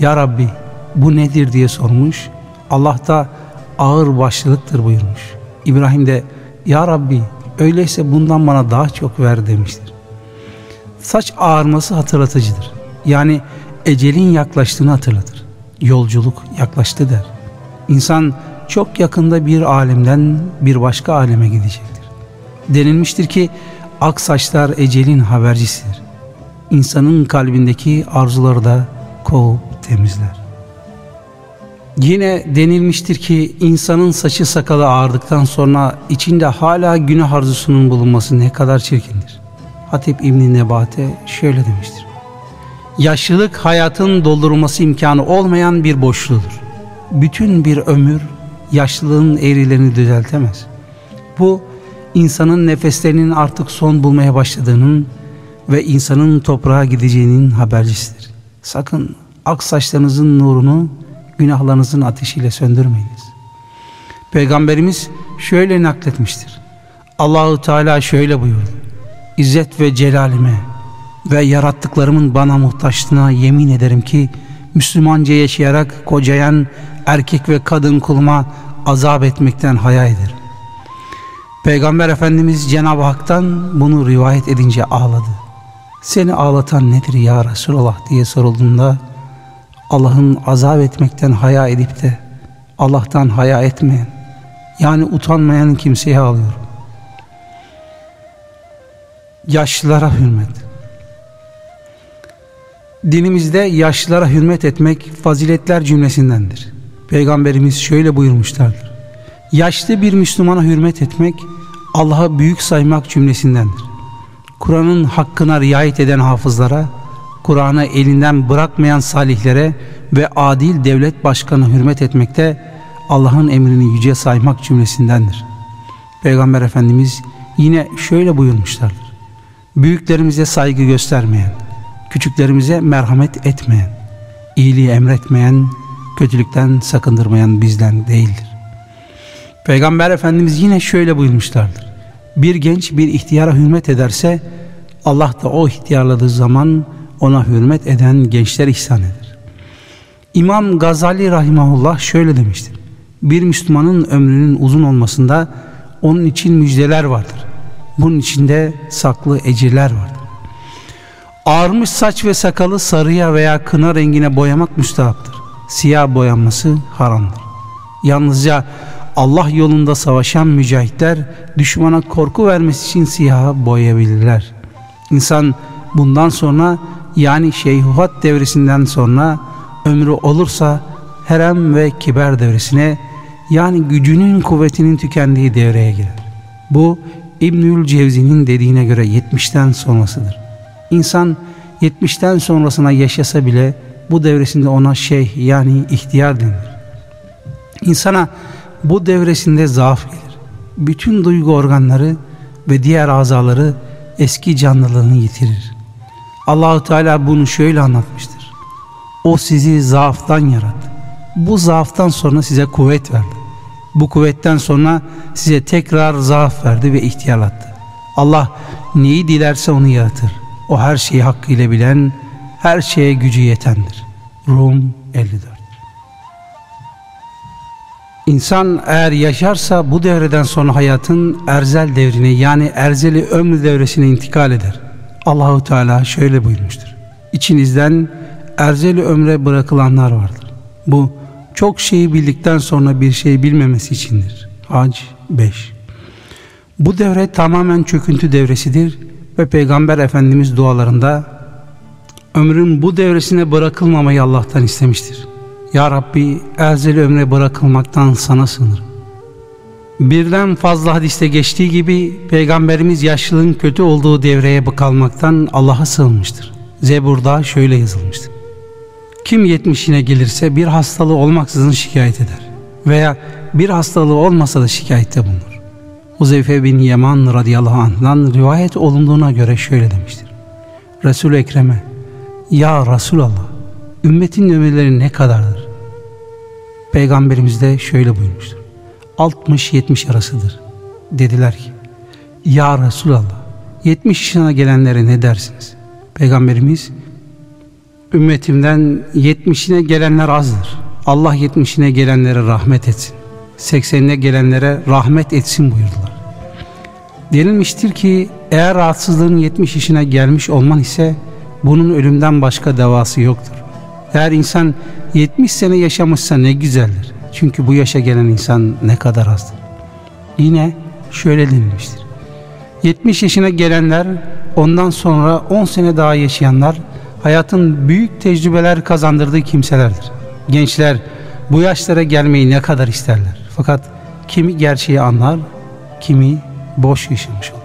Ya Rabbi bu nedir diye sormuş. Allah da ağır başlılıktır buyurmuş. İbrahim de Ya Rabbi öyleyse bundan bana daha çok ver demiştir. Saç ağarması hatırlatıcıdır. Yani ecelin yaklaştığını hatırlatır. Yolculuk yaklaştı der. İnsan çok yakında bir alemden bir başka aleme gidecektir. Denilmiştir ki ak saçlar ecelin habercisidir. İnsanın kalbindeki arzuları da kovup temizler. Yine denilmiştir ki insanın saçı sakalı ağardıktan sonra içinde hala günah arzusunun bulunması ne kadar çirkindir. Hatip İbn Nebate şöyle demiştir. Yaşlılık hayatın doldurulması imkanı olmayan bir boşluğudur. Bütün bir ömür yaşlılığın eğrilerini düzeltemez. Bu insanın nefeslerinin artık son bulmaya başladığının ve insanın toprağa gideceğinin habercisidir. Sakın ak saçlarınızın nurunu günahlarınızın ateşiyle söndürmeyiniz. Peygamberimiz şöyle nakletmiştir. Allahu Teala şöyle buyurdu. İzzet ve celalime ve yarattıklarımın bana muhtaçlığına yemin ederim ki Müslümanca yaşayarak kocayan erkek ve kadın kuluma azap etmekten haya ederim. Peygamber Efendimiz Cenab-ı Hak'tan bunu rivayet edince ağladı. Seni ağlatan nedir ya Resulallah diye sorulduğunda Allah'ın azap etmekten haya edip de Allah'tan haya etmeyen yani utanmayan kimseye ağlıyorum. Yaşlılara hürmet. Dinimizde yaşlılara hürmet etmek faziletler cümlesindendir. Peygamberimiz şöyle buyurmuşlardır. Yaşlı bir Müslümana hürmet etmek Allah'a büyük saymak cümlesindendir. Kur'an'ın hakkına riayet eden hafızlara, Kur'an'ı elinden bırakmayan salihlere ve adil devlet başkanı hürmet etmekte Allah'ın emrini yüce saymak cümlesindendir. Peygamber Efendimiz yine şöyle buyurmuşlardır. Büyüklerimize saygı göstermeyen, küçüklerimize merhamet etmeyen, iyiliği emretmeyen, kötülükten sakındırmayan bizden değildir. Peygamber Efendimiz yine şöyle buyurmuşlardır. Bir genç bir ihtiyara hürmet ederse Allah da o ihtiyarladığı zaman ona hürmet eden gençler ihsan eder. İmam Gazali Rahimahullah şöyle demiştir. Bir Müslümanın ömrünün uzun olmasında onun için müjdeler vardır. Bunun içinde saklı ecirler vardır. Ağarmış saç ve sakalı sarıya veya kına rengine boyamak müstahaptır. Siyah boyanması haramdır. Yalnızca Allah yolunda savaşan mücahitler düşmana korku vermesi için siyaha boyayabilirler. İnsan bundan sonra yani şeyhuhat devresinden sonra ömrü olursa herem ve kiber devresine yani gücünün kuvvetinin tükendiği devreye girer. Bu İbnül Cevzi'nin dediğine göre 70'ten sonrasıdır. İnsan 70'ten sonrasına yaşasa bile bu devresinde ona şeyh yani ihtiyar denir. İnsana bu devresinde zaaf gelir. Bütün duygu organları ve diğer azaları eski canlılığını yitirir. Allahu Teala bunu şöyle anlatmıştır. O sizi zaaftan yarattı. Bu zaaftan sonra size kuvvet verdi. Bu kuvvetten sonra size tekrar zaaf verdi ve ihtiyarlattı. Allah neyi dilerse onu yaratır. O her şeyi hakkıyla bilen, her şeye gücü yetendir. Rum 54 İnsan eğer yaşarsa bu devreden sonra hayatın erzel devrine yani erzeli ömrü devresine intikal eder. Allahu Teala şöyle buyurmuştur. İçinizden erzeli ömre bırakılanlar vardır. Bu çok şeyi bildikten sonra bir şey bilmemesi içindir. Hac 5 Bu devre tamamen çöküntü devresidir ve Peygamber Efendimiz dualarında ömrün bu devresine bırakılmamayı Allah'tan istemiştir. Ya Rabbi erzeli ömre bırakılmaktan sana sığınırım. Birden fazla hadiste geçtiği gibi Peygamberimiz yaşlılığın kötü olduğu devreye kalmaktan Allah'a sığınmıştır. Zebur'da şöyle yazılmıştır. Kim yetmişine gelirse bir hastalığı olmaksızın şikayet eder. Veya bir hastalığı olmasa da şikayette bulunur. Huzeyfe bin Yaman radıyallahu anh'dan rivayet olunduğuna göre şöyle demiştir. Resul-i Ekrem'e Ya Resulallah ümmetin ömürleri ne kadardır? Peygamberimiz de şöyle buyurmuştur. 60-70 arasıdır. Dediler ki Ya Resulallah 70 yaşına gelenlere ne dersiniz? Peygamberimiz ümmetimden 70'ine gelenler azdır. Allah 70'ine gelenlere rahmet etsin. 80'ine gelenlere rahmet etsin buyurdular. Denilmiştir ki eğer rahatsızlığın 70 yaşına gelmiş olman ise bunun ölümden başka devası yoktur. Eğer insan 70 sene yaşamışsa ne güzeldir. Çünkü bu yaşa gelen insan ne kadar azdır. Yine şöyle denilmiştir. 70 yaşına gelenler ondan sonra 10 sene daha yaşayanlar hayatın büyük tecrübeler kazandırdığı kimselerdir. Gençler bu yaşlara gelmeyi ne kadar isterler. Fakat kimi gerçeği anlar, kimi boş yaşamış olur.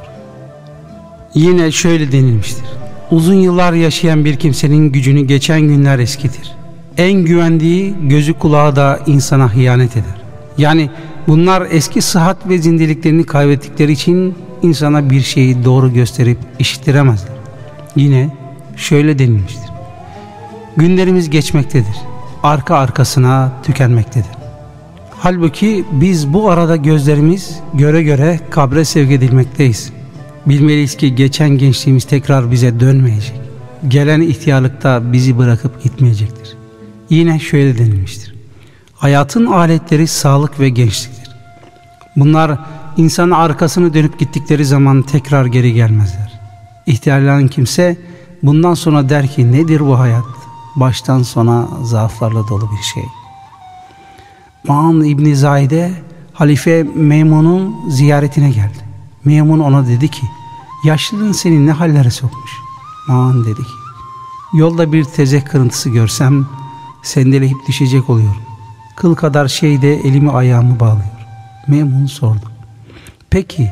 Yine şöyle denilmiştir. Uzun yıllar yaşayan bir kimsenin gücünü geçen günler eskitir. En güvendiği gözü kulağı da insana hıyanet eder. Yani bunlar eski sıhhat ve zindeliklerini kaybettikleri için insana bir şeyi doğru gösterip işittiremezler. Yine şöyle denilmiştir. Günlerimiz geçmektedir. Arka arkasına tükenmektedir. Halbuki biz bu arada gözlerimiz göre göre kabre sevk edilmekteyiz. Bilmeliyiz ki geçen gençliğimiz tekrar bize dönmeyecek. Gelen ihtiyarlıkta bizi bırakıp gitmeyecektir. Yine şöyle denilmiştir. Hayatın aletleri sağlık ve gençliktir. Bunlar insanın arkasını dönüp gittikleri zaman tekrar geri gelmezler. İhtiyarlanan kimse bundan sonra der ki nedir bu hayat? Baştan sona zaaflarla dolu bir şey. Maan İbni Zahide Halife Memun'un ziyaretine geldi. Memun ona dedi ki yaşlılığın seni ne hallere sokmuş? Maan dedi ki yolda bir tezek kırıntısı görsem sendeleyip düşecek oluyorum. Kıl kadar şeyde elimi ayağımı bağlıyor. Memun sordu. Peki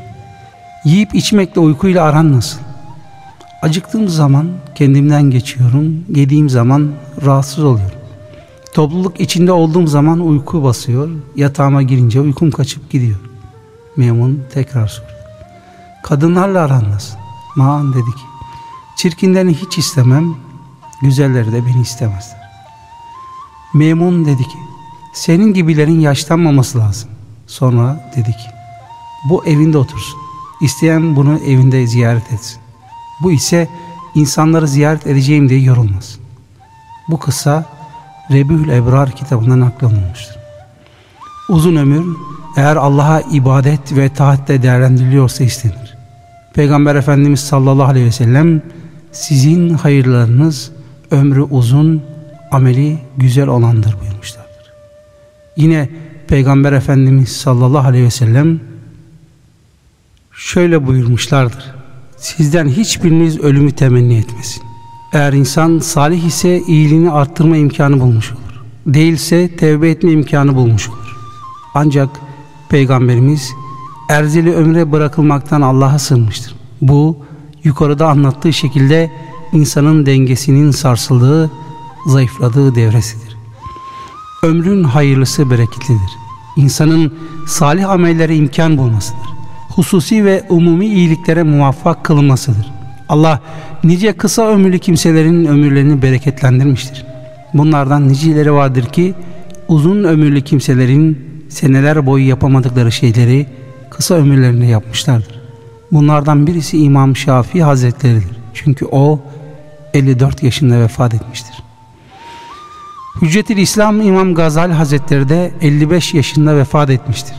yiyip içmekle uykuyla aran nasıl? Acıktığım zaman kendimden geçiyorum, yediğim zaman rahatsız oluyorum. Topluluk içinde olduğum zaman uyku basıyor, yatağıma girince uykum kaçıp gidiyor. Memun tekrar sordu. Kadınlarla aran nasıl? Maan dedi ki, çirkinlerini hiç istemem, güzelleri de beni istemezler. Memun dedi ki, senin gibilerin yaşlanmaması lazım. Sonra dedi ki, bu evinde otursun. İsteyen bunu evinde ziyaret etsin. Bu ise insanları ziyaret edeceğim diye yorulmaz. Bu kısa Rebül Ebrar kitabından aklanılmıştır. Uzun ömür eğer Allah'a ibadet ve taatte değerlendiriliyorsa istenir. Peygamber Efendimiz sallallahu aleyhi ve sellem sizin hayırlarınız ömrü uzun, ameli güzel olandır buyurmuşlardır. Yine Peygamber Efendimiz sallallahu aleyhi ve sellem şöyle buyurmuşlardır. Sizden hiçbiriniz ölümü temenni etmesin. Eğer insan salih ise iyiliğini arttırma imkanı bulmuş olur. Değilse tevbe etme imkanı bulmuş olur. Ancak Peygamberimiz erzeli ömre bırakılmaktan Allah'a sığınmıştır. Bu yukarıda anlattığı şekilde insanın dengesinin sarsıldığı, zayıfladığı devresidir. Ömrün hayırlısı bereketlidir. İnsanın salih amellere imkan bulmasıdır. Hususi ve umumi iyiliklere muvaffak kılınmasıdır. Allah nice kısa ömürlü kimselerin ömürlerini bereketlendirmiştir. Bunlardan niceleri vardır ki uzun ömürlü kimselerin seneler boyu yapamadıkları şeyleri kısa ömürlerinde yapmışlardır. Bunlardan birisi İmam Şafii Hazretleri'dir. Çünkü o 54 yaşında vefat etmiştir. Hüccetül İslam İmam Gazali Hazretleri de 55 yaşında vefat etmiştir.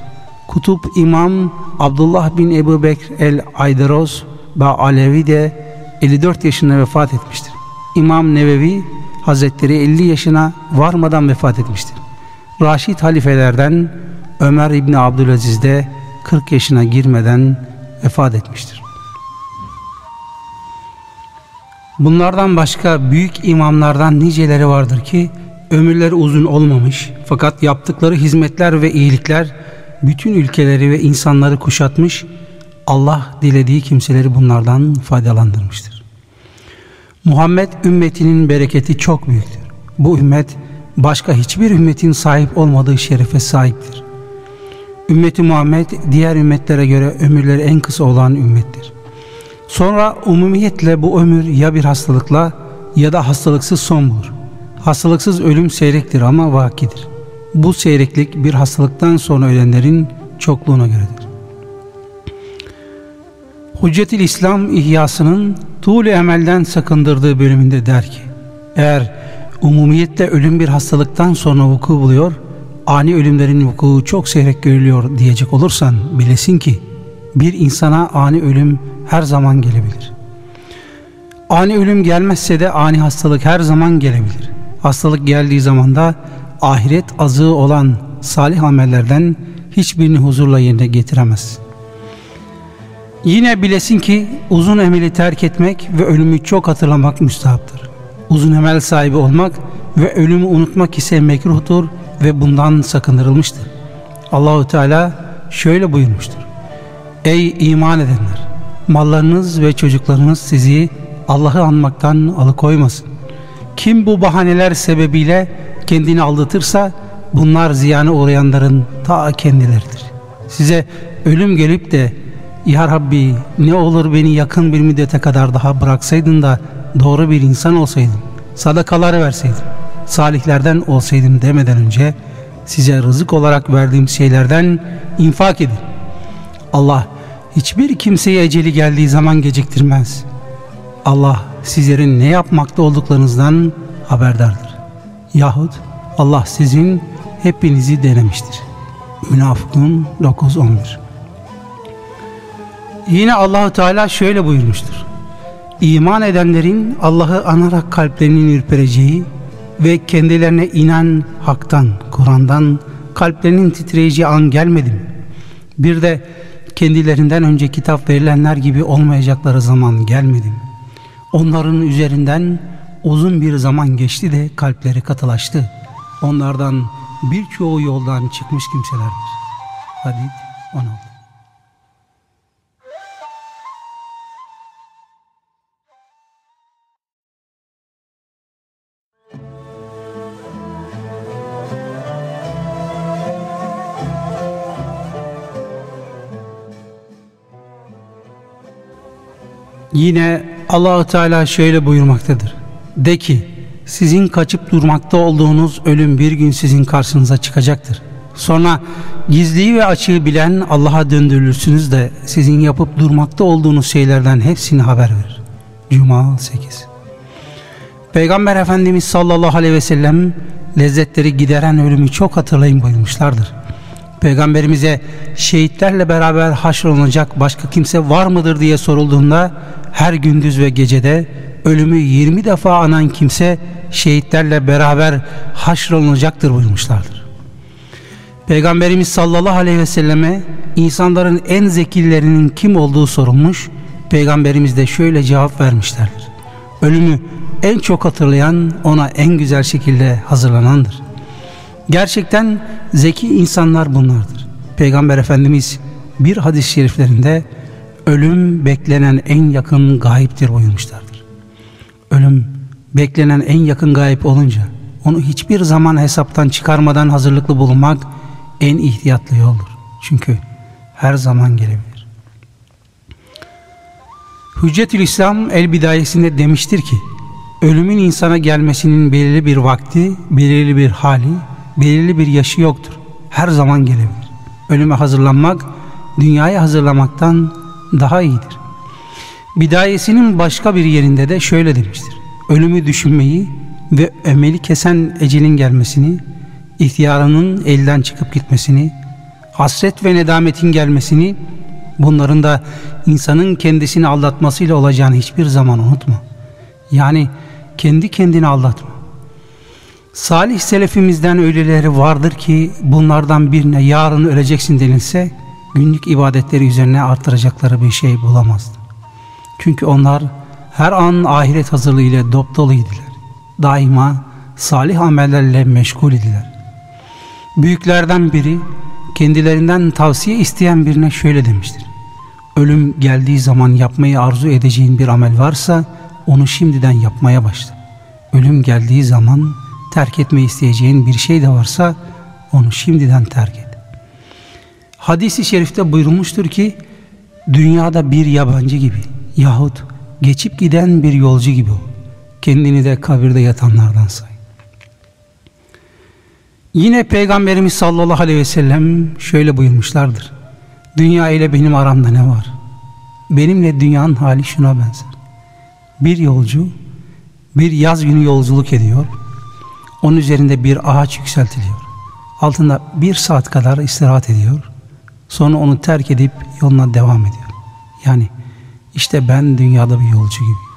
Kutup İmam Abdullah bin Ebu Bekr el-Aydaroz ve Alevi de 54 yaşında vefat etmiştir. İmam Nevevi Hazretleri 50 yaşına varmadan vefat etmiştir. Raşid halifelerden Ömer İbni Abdülaziz de 40 yaşına girmeden vefat etmiştir. Bunlardan başka büyük imamlardan niceleri vardır ki ömürleri uzun olmamış fakat yaptıkları hizmetler ve iyilikler bütün ülkeleri ve insanları kuşatmış Allah dilediği kimseleri bunlardan faydalandırmıştır. Muhammed ümmetinin bereketi çok büyüktür. Bu ümmet başka hiçbir ümmetin sahip olmadığı şerefe sahiptir. Ümmeti Muhammed diğer ümmetlere göre ömürleri en kısa olan ümmettir. Sonra umumiyetle bu ömür ya bir hastalıkla ya da hastalıksız son bulur. Hastalıksız ölüm seyrektir ama vakidir. Bu seyreklik bir hastalıktan sonra ölenlerin çokluğuna göredir. Hüccetül İslam İhyası'nın tuğlu emelden sakındırdığı bölümünde der ki, eğer umumiyette ölüm bir hastalıktan sonra vuku buluyor, ani ölümlerin vuku çok seyrek görülüyor diyecek olursan bilesin ki bir insana ani ölüm her zaman gelebilir. Ani ölüm gelmezse de ani hastalık her zaman gelebilir. Hastalık geldiği zaman da ahiret azığı olan salih amellerden hiçbirini huzurla yerine getiremez. Yine bilesin ki uzun emeli terk etmek ve ölümü çok hatırlamak müstahaptır. Uzun emel sahibi olmak ve ölümü unutmak ise mekruhtur ve bundan sakındırılmıştır. Allahu Teala şöyle buyurmuştur. Ey iman edenler! Mallarınız ve çocuklarınız sizi Allah'ı anmaktan alıkoymasın. Kim bu bahaneler sebebiyle kendini aldatırsa bunlar ziyana uğrayanların ta kendileridir. Size ölüm gelip de Ya Rabbi ne olur beni yakın bir müddete kadar daha bıraksaydın da doğru bir insan olsaydım, sadakaları verseydim, salihlerden olsaydım demeden önce size rızık olarak verdiğim şeylerden infak edin. Allah hiçbir kimseyi eceli geldiği zaman geciktirmez. Allah sizlerin ne yapmakta olduklarınızdan haberdardır. Yahut Allah sizin hepinizi denemiştir. Münafıkun 9-11 Yine Allahu Teala şöyle buyurmuştur. İman edenlerin Allah'ı anarak kalplerinin ürpereceği ve kendilerine inen haktan, Kur'an'dan kalplerinin titreyeceği an gelmedi mi? Bir de kendilerinden önce kitap verilenler gibi olmayacakları zaman gelmedi mi? Onların üzerinden uzun bir zaman geçti de kalpleri katılaştı. Onlardan birçoğu yoldan çıkmış kimselerdir. Hadid 16 Yine Allahu Teala şöyle buyurmaktadır. De ki sizin kaçıp durmakta olduğunuz ölüm bir gün sizin karşınıza çıkacaktır. Sonra gizliyi ve açığı bilen Allah'a döndürülürsünüz de sizin yapıp durmakta olduğunuz şeylerden hepsini haber verir. Cuma 8 Peygamber Efendimiz sallallahu aleyhi ve sellem lezzetleri gideren ölümü çok hatırlayın buyurmuşlardır. Peygamberimize şehitlerle beraber haşrolunacak başka kimse var mıdır diye sorulduğunda her gündüz ve gecede ölümü 20 defa anan kimse şehitlerle beraber haşrolunacaktır buyurmuşlardır. Peygamberimiz sallallahu aleyhi ve selleme insanların en zekilerinin kim olduğu sorulmuş. Peygamberimiz de şöyle cevap vermişlerdir. Ölümü en çok hatırlayan ona en güzel şekilde hazırlanandır. Gerçekten zeki insanlar bunlardır. Peygamber Efendimiz bir hadis-i şeriflerinde ölüm beklenen en yakın gayiptir buyurmuşlardır. Ölüm beklenen en yakın gayip olunca onu hiçbir zaman hesaptan çıkarmadan hazırlıklı bulunmak en ihtiyatlı yoldur. Çünkü her zaman gelebilir. Hüccetül İslam el bidayesinde demiştir ki ölümün insana gelmesinin belirli bir vakti, belirli bir hali, belirli bir yaşı yoktur. Her zaman gelebilir. Ölüme hazırlanmak dünyaya hazırlamaktan daha iyidir. Bidayesinin başka bir yerinde de şöyle demiştir. Ölümü düşünmeyi ve emeli kesen ecelin gelmesini, ihtiyarının elden çıkıp gitmesini, hasret ve nedametin gelmesini, bunların da insanın kendisini aldatmasıyla olacağını hiçbir zaman unutma. Yani kendi kendini aldatma. Salih selefimizden öyleleri vardır ki bunlardan birine yarın öleceksin denilse günlük ibadetleri üzerine artıracakları bir şey bulamazdı. Çünkü onlar her an ahiret hazırlığı ile dop doluydular. Daima salih amellerle meşgul idiler. Büyüklerden biri kendilerinden tavsiye isteyen birine şöyle demiştir. Ölüm geldiği zaman yapmayı arzu edeceğin bir amel varsa onu şimdiden yapmaya başla. Ölüm geldiği zaman terk etmeyi isteyeceğin bir şey de varsa onu şimdiden terk et. Hadis-i şerifte buyurulmuştur ki dünyada bir yabancı gibi yahut geçip giden bir yolcu gibi ol. Kendini de kabirde yatanlardan say. Yine Peygamberimiz sallallahu aleyhi ve sellem şöyle buyurmuşlardır. Dünya ile benim aramda ne var? Benimle dünyanın hali şuna benzer. Bir yolcu bir yaz günü yolculuk ediyor. Onun üzerinde bir ağaç yükseltiliyor. Altında bir saat kadar istirahat ediyor. Sonra onu terk edip yoluna devam ediyor. Yani işte ben dünyada bir yolcu gibi.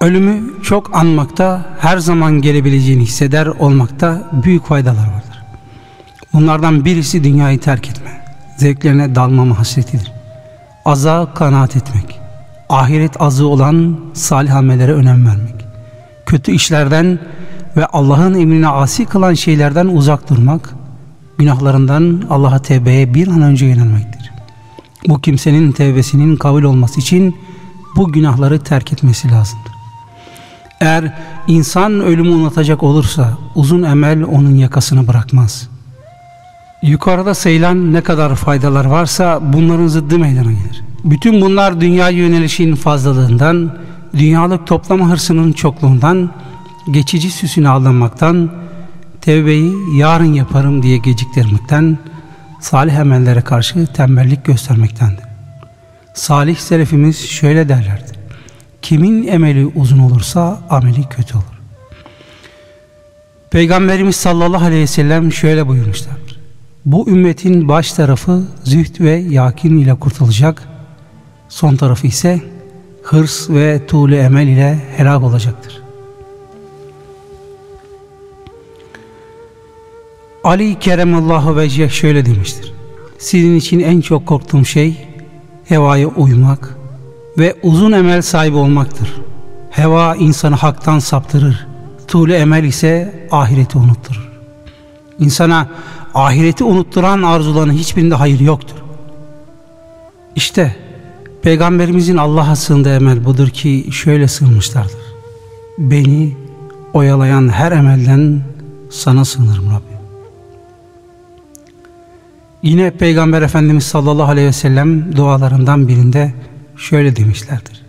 Ölümü çok anmakta, her zaman gelebileceğini hisseder olmakta büyük faydalar vardır. Bunlardan birisi dünyayı terk etme, zevklerine dalmama hasretidir. Aza kanaat etmek, ahiret azı olan salih amellere önem vermek, kötü işlerden ve Allah'ın emrine asi kılan şeylerden uzak durmak, günahlarından Allah'a tevbeye bir an önce yönelmektir. Bu kimsenin tevbesinin kabul olması için bu günahları terk etmesi lazımdır. Eğer insan ölümü unutacak olursa uzun emel onun yakasını bırakmaz. Yukarıda sayılan ne kadar faydalar varsa bunların zıddı meydana gelir. Bütün bunlar dünya yönelişinin fazlalığından, dünyalık toplama hırsının çokluğundan, geçici süsüne aldanmaktan, tevbeyi yarın yaparım diye geciktirmekten, salih emellere karşı tembellik göstermektendir. Salih selefimiz şöyle derlerdi. Kimin emeli uzun olursa ameli kötü olur. Peygamberimiz sallallahu aleyhi ve sellem şöyle buyurmuşlardır. Bu ümmetin baş tarafı zühd ve yakin ile kurtulacak, son tarafı ise hırs ve tuğle emel ile helak olacaktır. Ali Keremallahu Vecih şöyle demiştir. Sizin için en çok korktuğum şey hevaya uymak ve uzun emel sahibi olmaktır. Heva insanı haktan saptırır. Tuğle emel ise ahireti unutturur. İnsana ahireti unutturan arzuların hiçbirinde hayır yoktur. İşte Peygamberimizin Allah'a sığındığı emel budur ki şöyle sığınmışlardır. Beni oyalayan her emelden sana sığınırım Rabbim. Yine Peygamber Efendimiz sallallahu aleyhi ve sellem dualarından birinde şöyle demişlerdir.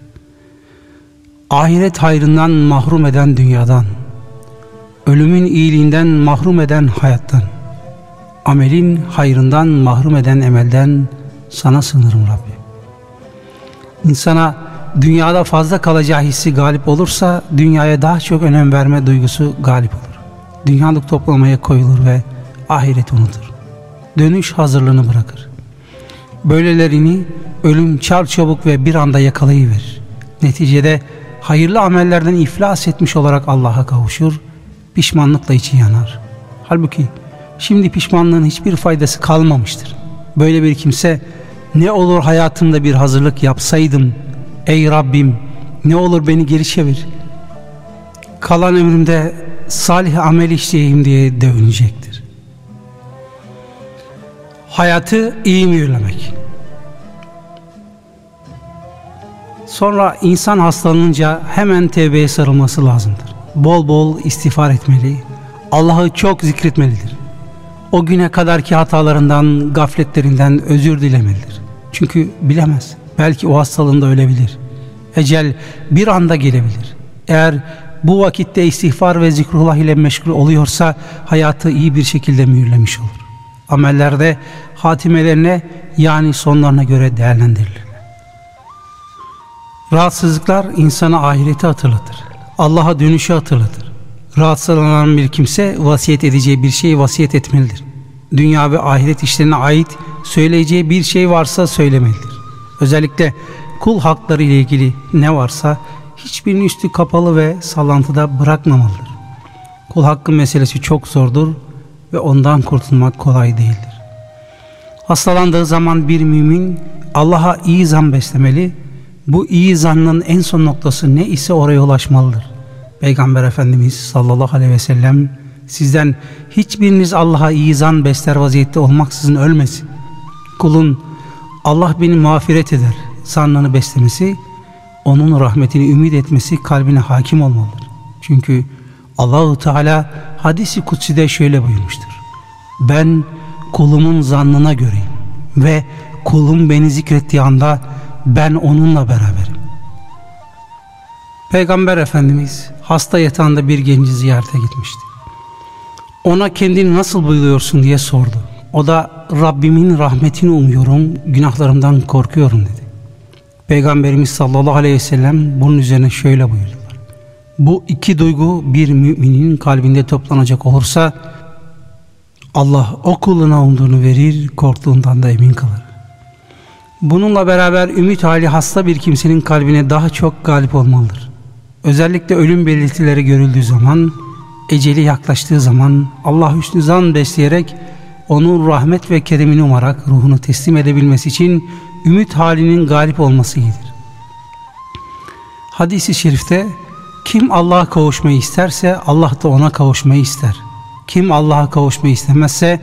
Ahiret hayrından mahrum eden dünyadan, ölümün iyiliğinden mahrum eden hayattan, amelin hayrından mahrum eden emelden sana sığınırım Rabbi. İnsana dünyada fazla kalacağı hissi galip olursa dünyaya daha çok önem verme duygusu galip olur. Dünyalık toplamaya koyulur ve ahiret unutur dönüş hazırlığını bırakır. Böylelerini ölüm çar çabuk ve bir anda yakalayıverir. Neticede hayırlı amellerden iflas etmiş olarak Allah'a kavuşur, pişmanlıkla içi yanar. Halbuki şimdi pişmanlığın hiçbir faydası kalmamıştır. Böyle bir kimse ne olur hayatımda bir hazırlık yapsaydım, ey Rabbim ne olur beni geri çevir. Kalan ömrümde salih amel işleyeyim diye dövünecektir. Hayatı iyi mühürlemek. Sonra insan hastalanınca hemen tevbeye sarılması lazımdır. Bol bol istiğfar etmeli, Allah'ı çok zikretmelidir. O güne kadarki hatalarından, gafletlerinden özür dilemelidir. Çünkü bilemez. Belki o hastalığında ölebilir. Ecel bir anda gelebilir. Eğer bu vakitte istiğfar ve zikrullah ile meşgul oluyorsa hayatı iyi bir şekilde mühürlemiş olur amellerde hatimelerine yani sonlarına göre değerlendirilir. Rahatsızlıklar insana ahireti hatırlatır. Allah'a dönüşü hatırlatır. Rahatsızlanan bir kimse vasiyet edeceği bir şeyi vasiyet etmelidir. Dünya ve ahiret işlerine ait söyleyeceği bir şey varsa söylemelidir. Özellikle kul hakları ile ilgili ne varsa hiçbirinin üstü kapalı ve sallantıda bırakmamalıdır. Kul hakkı meselesi çok zordur ve ondan kurtulmak kolay değildir. Hastalandığı zaman bir mümin Allah'a iyi zan beslemeli, bu iyi zannın en son noktası ne ise oraya ulaşmalıdır. Peygamber Efendimiz sallallahu aleyhi ve sellem sizden hiçbiriniz Allah'a iyi zan besler vaziyette olmaksızın ölmesin. Kulun Allah beni mağfiret eder zannını beslemesi, onun rahmetini ümit etmesi kalbine hakim olmalıdır. Çünkü Allahu Teala hadisi kutside şöyle buyurmuştur. Ben kulumun zannına göreyim ve kulum beni zikrettiği anda ben onunla beraberim. Peygamber Efendimiz hasta yatağında bir genci ziyarete gitmişti. Ona kendini nasıl buluyorsun diye sordu. O da Rabbimin rahmetini umuyorum, günahlarımdan korkuyorum dedi. Peygamberimiz sallallahu aleyhi ve sellem bunun üzerine şöyle buyurdular. Bu iki duygu bir müminin kalbinde toplanacak olursa Allah o kuluna umduğunu verir, korktuğundan da emin kalır. Bununla beraber ümit hali hasta bir kimsenin kalbine daha çok galip olmalıdır. Özellikle ölüm belirtileri görüldüğü zaman, eceli yaklaştığı zaman Allah hüsnü zan besleyerek onun rahmet ve keremini umarak ruhunu teslim edebilmesi için ümit halinin galip olması iyidir. Hadis-i şerifte kim Allah'a kavuşmayı isterse Allah da ona kavuşmayı ister. Kim Allah'a kavuşmayı istemezse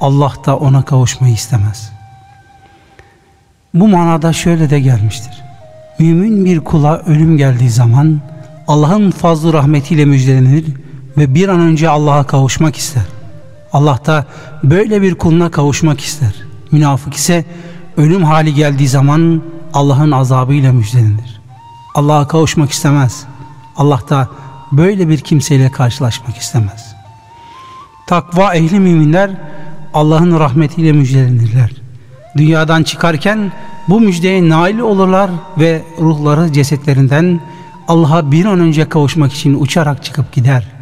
Allah da ona kavuşmayı istemez. Bu manada şöyle de gelmiştir. Mümin bir kula ölüm geldiği zaman Allah'ın fazlı rahmetiyle müjdelenir ve bir an önce Allah'a kavuşmak ister. Allah da böyle bir kuluna kavuşmak ister. Münafık ise ölüm hali geldiği zaman Allah'ın azabıyla müjdelenir. Allah'a kavuşmak istemez. Allah da böyle bir kimseyle karşılaşmak istemez. Takva ehli müminler Allah'ın rahmetiyle müjdelenirler. Dünyadan çıkarken bu müjdeye nail olurlar ve ruhları cesetlerinden Allah'a bir an önce kavuşmak için uçarak çıkıp gider.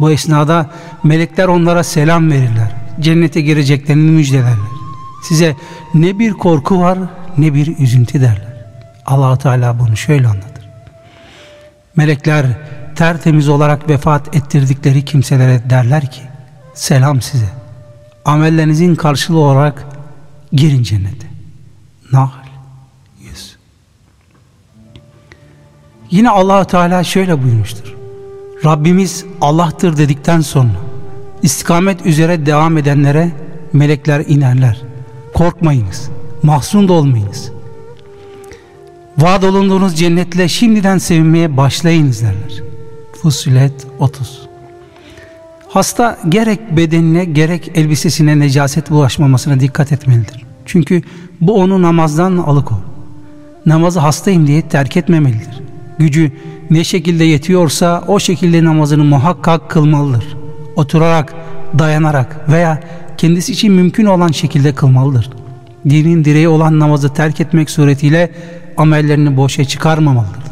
Bu esnada melekler onlara selam verirler. Cennete gireceklerini müjdelerler. Size ne bir korku var ne bir üzüntü derler. allah Teala bunu şöyle anlatır. Melekler tertemiz olarak vefat ettirdikleri kimselere derler ki selam size. Amellerinizin karşılığı olarak girin cennete. Nahl 100 Yine allah Teala şöyle buyurmuştur. Rabbimiz Allah'tır dedikten sonra istikamet üzere devam edenlere melekler inerler. Korkmayınız, mahzun da olmayınız. Vaat olunduğunuz cennetle şimdiden sevinmeye başlayınız derler. Fusilet 30 Hasta gerek bedenine gerek elbisesine necaset bulaşmamasına dikkat etmelidir. Çünkü bu onu namazdan alıkor. Namazı hastayım diye terk etmemelidir. Gücü ne şekilde yetiyorsa o şekilde namazını muhakkak kılmalıdır. Oturarak, dayanarak veya kendisi için mümkün olan şekilde kılmalıdır. Dinin direği olan namazı terk etmek suretiyle amellerini boşa çıkarmamalıdır.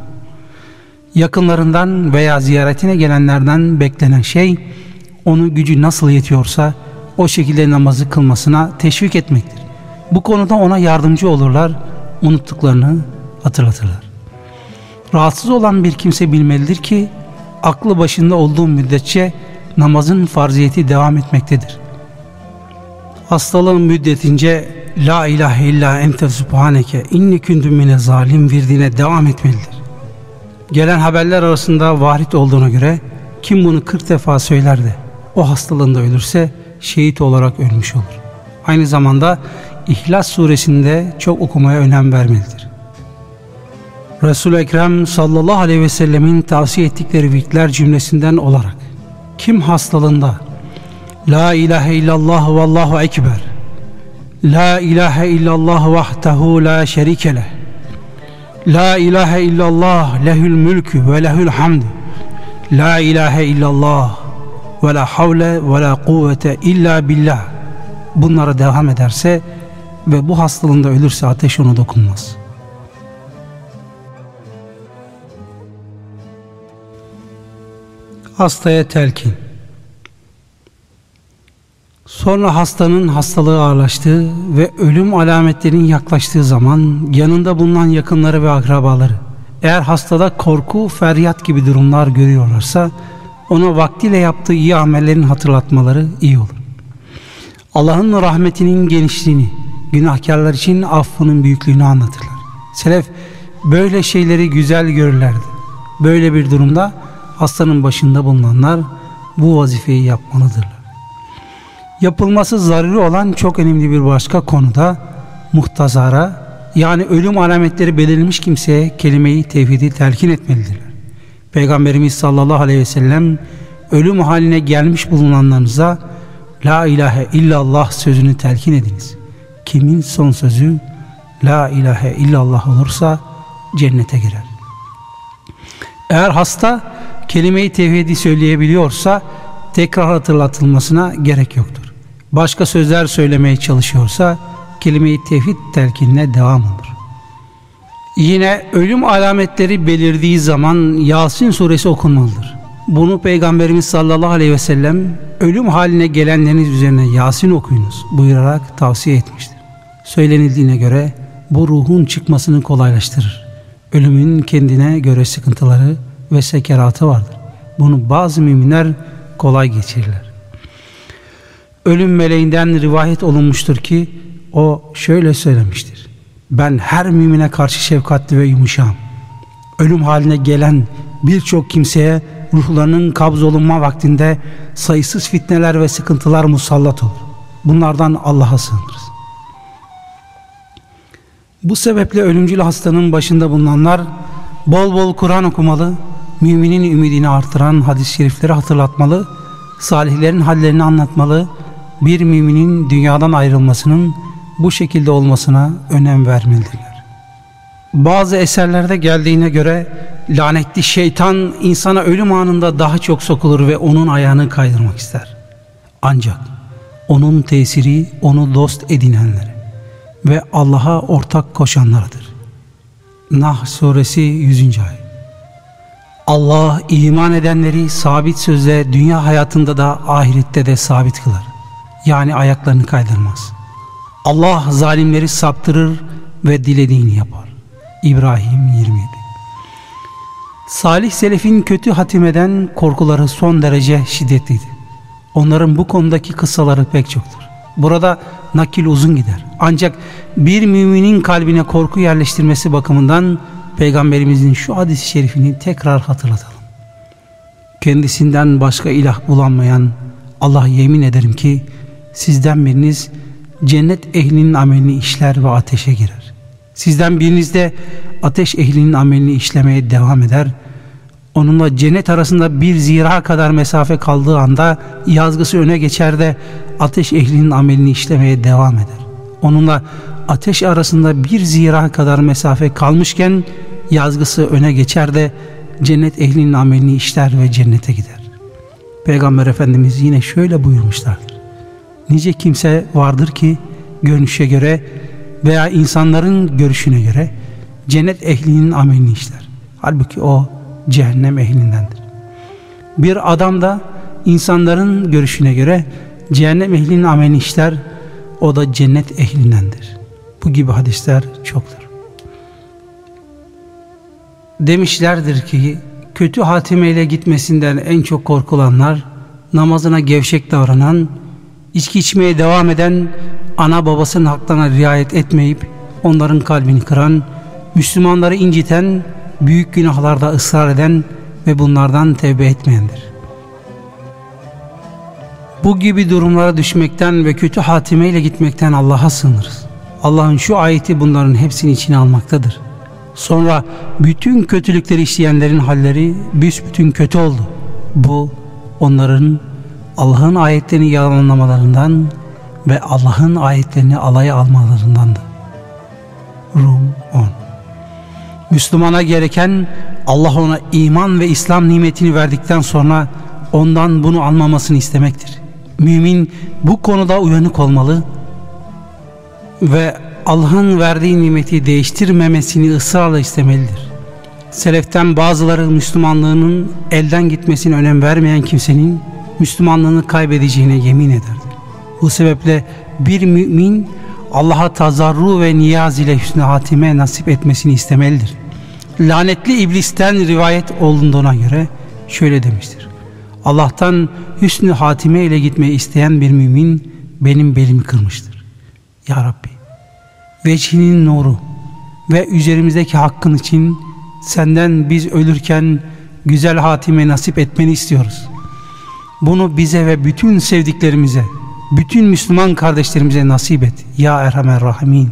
Yakınlarından veya ziyaretine gelenlerden beklenen şey onu gücü nasıl yetiyorsa o şekilde namazı kılmasına teşvik etmektir. Bu konuda ona yardımcı olurlar, unuttuklarını hatırlatırlar. Rahatsız olan bir kimse bilmelidir ki aklı başında olduğu müddetçe namazın farziyeti devam etmektedir. Hastalığın müddetince La ilahe illa ente subhaneke inni kündüm mine zalim virdiğine devam etmelidir. Gelen haberler arasında varit olduğuna göre kim bunu 40 defa söyler de o hastalığında ölürse şehit olarak ölmüş olur. Aynı zamanda İhlas suresinde çok okumaya önem vermelidir. Resul-i Ekrem sallallahu aleyhi ve sellemin tavsiye ettikleri virtler cümlesinden olarak kim hastalığında La ilahe illallah ve Allahu ekber La ilahe illallah vahdehu la şerike leh La ilahe illallah lehül mülkü ve lehül hamd La ilahe illallah ve la havle ve la kuvvete illa billah bunlara devam ederse ve bu hastalığında ölürse ateş ona dokunmaz.'' Hastaya telkin Sonra hastanın hastalığı ağırlaştığı ve ölüm alametlerinin yaklaştığı zaman yanında bulunan yakınları ve akrabaları eğer hastada korku, feryat gibi durumlar görüyorlarsa ona vaktiyle yaptığı iyi amellerin hatırlatmaları iyi olur. Allah'ın rahmetinin genişliğini, günahkarlar için affının büyüklüğünü anlatırlar. Selef böyle şeyleri güzel görürlerdi. Böyle bir durumda hastanın başında bulunanlar bu vazifeyi yapmalıdırlar. Yapılması zaruri olan çok önemli bir başka konuda muhtazara yani ölüm alametleri belirlenmiş kimseye kelimeyi tevhidi telkin etmelidirler. Peygamberimiz sallallahu aleyhi ve sellem ölüm haline gelmiş bulunanlarınıza La ilahe illallah sözünü telkin ediniz. Kimin son sözü La ilahe illallah olursa cennete girer. Eğer hasta kelimeyi tevhidi söyleyebiliyorsa tekrar hatırlatılmasına gerek yoktur. Başka sözler söylemeye çalışıyorsa kelimeyi tevhid telkinine devam olur. Yine ölüm alametleri belirdiği zaman Yasin suresi okunmalıdır. Bunu Peygamberimiz sallallahu aleyhi ve sellem ölüm haline gelenleriniz üzerine Yasin okuyunuz buyurarak tavsiye etmiştir. Söylenildiğine göre bu ruhun çıkmasını kolaylaştırır. Ölümün kendine göre sıkıntıları ve sekeratı vardır. Bunu bazı müminler kolay geçirirler. Ölüm meleğinden rivayet olunmuştur ki o şöyle söylemiştir. Ben her mümine karşı şefkatli ve yumuşağım. Ölüm haline gelen birçok kimseye ruhlarının kabz olunma vaktinde sayısız fitneler ve sıkıntılar musallat olur. Bunlardan Allah'a sığınırız. Bu sebeple ölümcül hastanın başında bulunanlar bol bol Kur'an okumalı, müminin ümidini artıran hadis-i şerifleri hatırlatmalı, salihlerin hallerini anlatmalı, bir müminin dünyadan ayrılmasının bu şekilde olmasına önem vermelidirler. Bazı eserlerde geldiğine göre lanetli şeytan insana ölüm anında daha çok sokulur ve onun ayağını kaydırmak ister. Ancak onun tesiri onu dost edinenlere ve Allah'a ortak koşanlardır. Nah suresi 100. ayet. Allah iman edenleri sabit sözle dünya hayatında da ahirette de sabit kılar. Yani ayaklarını kaydırmaz. Allah zalimleri saptırır ve dilediğini yapar. İbrahim 27 Salih Selef'in kötü hatimeden korkuları son derece şiddetliydi. Onların bu konudaki kıssaları pek çoktur. Burada nakil uzun gider. Ancak bir müminin kalbine korku yerleştirmesi bakımından Peygamberimizin şu hadis-i şerifini tekrar hatırlatalım. Kendisinden başka ilah bulanmayan Allah yemin ederim ki sizden biriniz cennet ehlinin amelini işler ve ateşe girer. Sizden biriniz de ateş ehlinin amelini işlemeye devam eder. Onunla cennet arasında bir zira kadar mesafe kaldığı anda yazgısı öne geçer de ateş ehlinin amelini işlemeye devam eder. Onunla ateş arasında bir zira kadar mesafe kalmışken yazgısı öne geçer de cennet ehlinin amelini işler ve cennete gider. Peygamber Efendimiz yine şöyle buyurmuşlardır. Nice kimse vardır ki görünüşe göre veya insanların görüşüne göre cennet ehlinin amelini işler. Halbuki o cehennem ehlindendir. Bir adam da insanların görüşüne göre cehennem ehlinin amelini işler. O da cennet ehlindendir. Bu gibi hadisler çoktur. Demişlerdir ki kötü hatimeyle gitmesinden en çok korkulanlar namazına gevşek davranan İçki içmeye devam eden, ana babasının haklarına riayet etmeyip onların kalbini kıran, Müslümanları inciten, büyük günahlarda ısrar eden ve bunlardan tevbe etmeyendir. Bu gibi durumlara düşmekten ve kötü hatimeyle gitmekten Allah'a sığınırız. Allah'ın şu ayeti bunların hepsini içine almaktadır. Sonra bütün kötülükleri işleyenlerin halleri büsbütün kötü oldu. Bu onların Allah'ın ayetlerini yalanlamalarından ve Allah'ın ayetlerini alaya almalarındandı. Rum 10 Müslümana gereken Allah ona iman ve İslam nimetini verdikten sonra ondan bunu almamasını istemektir. Mümin bu konuda uyanık olmalı ve Allah'ın verdiği nimeti değiştirmemesini ısrarla istemelidir. seleften bazıları Müslümanlığının elden gitmesine önem vermeyen kimsenin Müslümanlığını kaybedeceğine yemin ederdi. Bu sebeple bir mümin Allah'a tazarru ve niyaz ile hüsnü hatime nasip etmesini istemelidir. Lanetli iblisten rivayet olunduğuna göre şöyle demiştir. Allah'tan hüsnü hatime ile gitmeyi isteyen bir mümin benim belimi kırmıştır. Ya Rabbi, vecihinin nuru ve üzerimizdeki hakkın için senden biz ölürken güzel hatime nasip etmeni istiyoruz. Bunu bize ve bütün sevdiklerimize, bütün Müslüman kardeşlerimize nasip et. Ya Erhamer Rahimin.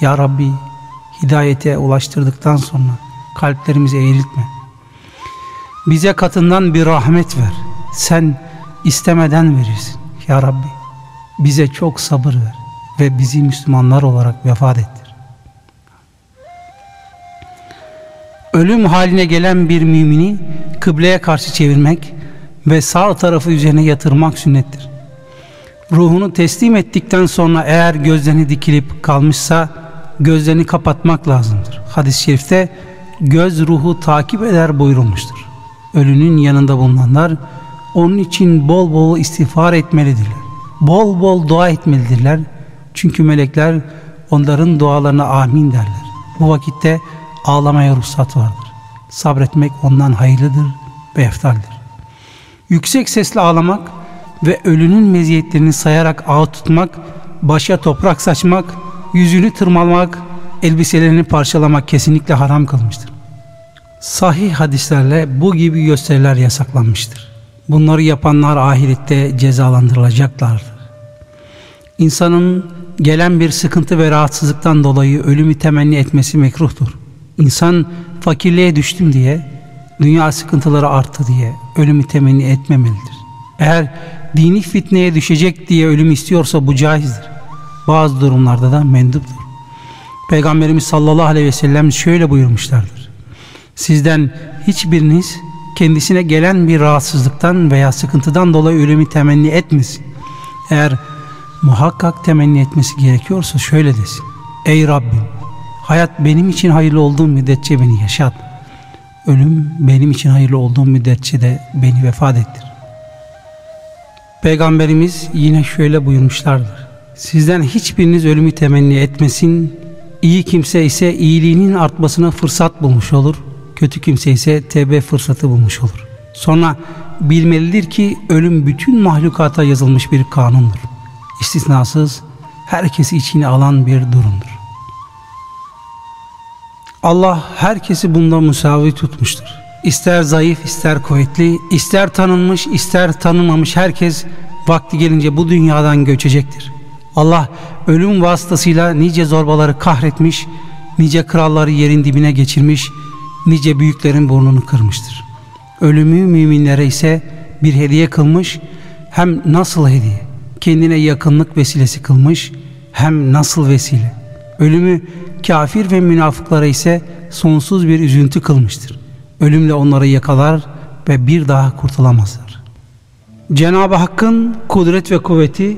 Ya Rabbi hidayete ulaştırdıktan sonra kalplerimizi eğriltme. Bize katından bir rahmet ver. Sen istemeden verirsin. Ya Rabbi bize çok sabır ver ve bizi Müslümanlar olarak vefat ettir. Ölüm haline gelen bir mümini kıbleye karşı çevirmek ve sağ tarafı üzerine yatırmak sünnettir. Ruhunu teslim ettikten sonra eğer gözlerini dikilip kalmışsa gözlerini kapatmak lazımdır. Hadis-i şerifte göz ruhu takip eder buyurulmuştur. Ölünün yanında bulunanlar onun için bol bol istiğfar etmelidirler. Bol bol dua etmelidirler. Çünkü melekler onların dualarına amin derler. Bu vakitte ağlamaya ruhsat vardır. Sabretmek ondan hayırlıdır ve eftaldir. Yüksek sesle ağlamak ve ölünün meziyetlerini sayarak ağ tutmak, başa toprak saçmak, yüzünü tırmalamak, elbiselerini parçalamak kesinlikle haram kılmıştır. Sahih hadislerle bu gibi gösteriler yasaklanmıştır. Bunları yapanlar ahirette cezalandırılacaklardır. İnsanın gelen bir sıkıntı ve rahatsızlıktan dolayı ölümü temenni etmesi mekruhtur. İnsan fakirliğe düştüm diye, dünya sıkıntıları arttı diye ölümü temenni etmemelidir. Eğer dini fitneye düşecek diye ölüm istiyorsa bu caizdir. Bazı durumlarda da menduptur. Peygamberimiz sallallahu aleyhi ve sellem şöyle buyurmuşlardır. Sizden hiçbiriniz kendisine gelen bir rahatsızlıktan veya sıkıntıdan dolayı ölümü temenni etmesin. Eğer muhakkak temenni etmesi gerekiyorsa şöyle desin. Ey Rabbim hayat benim için hayırlı olduğum müddetçe beni yaşat. Ölüm benim için hayırlı olduğum müddetçe de beni vefat ettir. Peygamberimiz yine şöyle buyurmuşlardır. Sizden hiçbiriniz ölümü temenni etmesin. İyi kimse ise iyiliğinin artmasına fırsat bulmuş olur. Kötü kimse ise tevbe fırsatı bulmuş olur. Sonra bilmelidir ki ölüm bütün mahlukata yazılmış bir kanundur. İstisnasız herkesi içine alan bir durumdur. Allah herkesi bunda musavi tutmuştur. İster zayıf, ister kuvvetli, ister tanınmış, ister tanınmamış herkes vakti gelince bu dünyadan göçecektir. Allah ölüm vasıtasıyla nice zorbaları kahretmiş, nice kralları yerin dibine geçirmiş, nice büyüklerin burnunu kırmıştır. Ölümü müminlere ise bir hediye kılmış, hem nasıl hediye, kendine yakınlık vesilesi kılmış, hem nasıl vesile. Ölümü kafir ve münafıklara ise sonsuz bir üzüntü kılmıştır. Ölümle onları yakalar ve bir daha kurtulamazlar. Cenab-ı Hakk'ın kudret ve kuvveti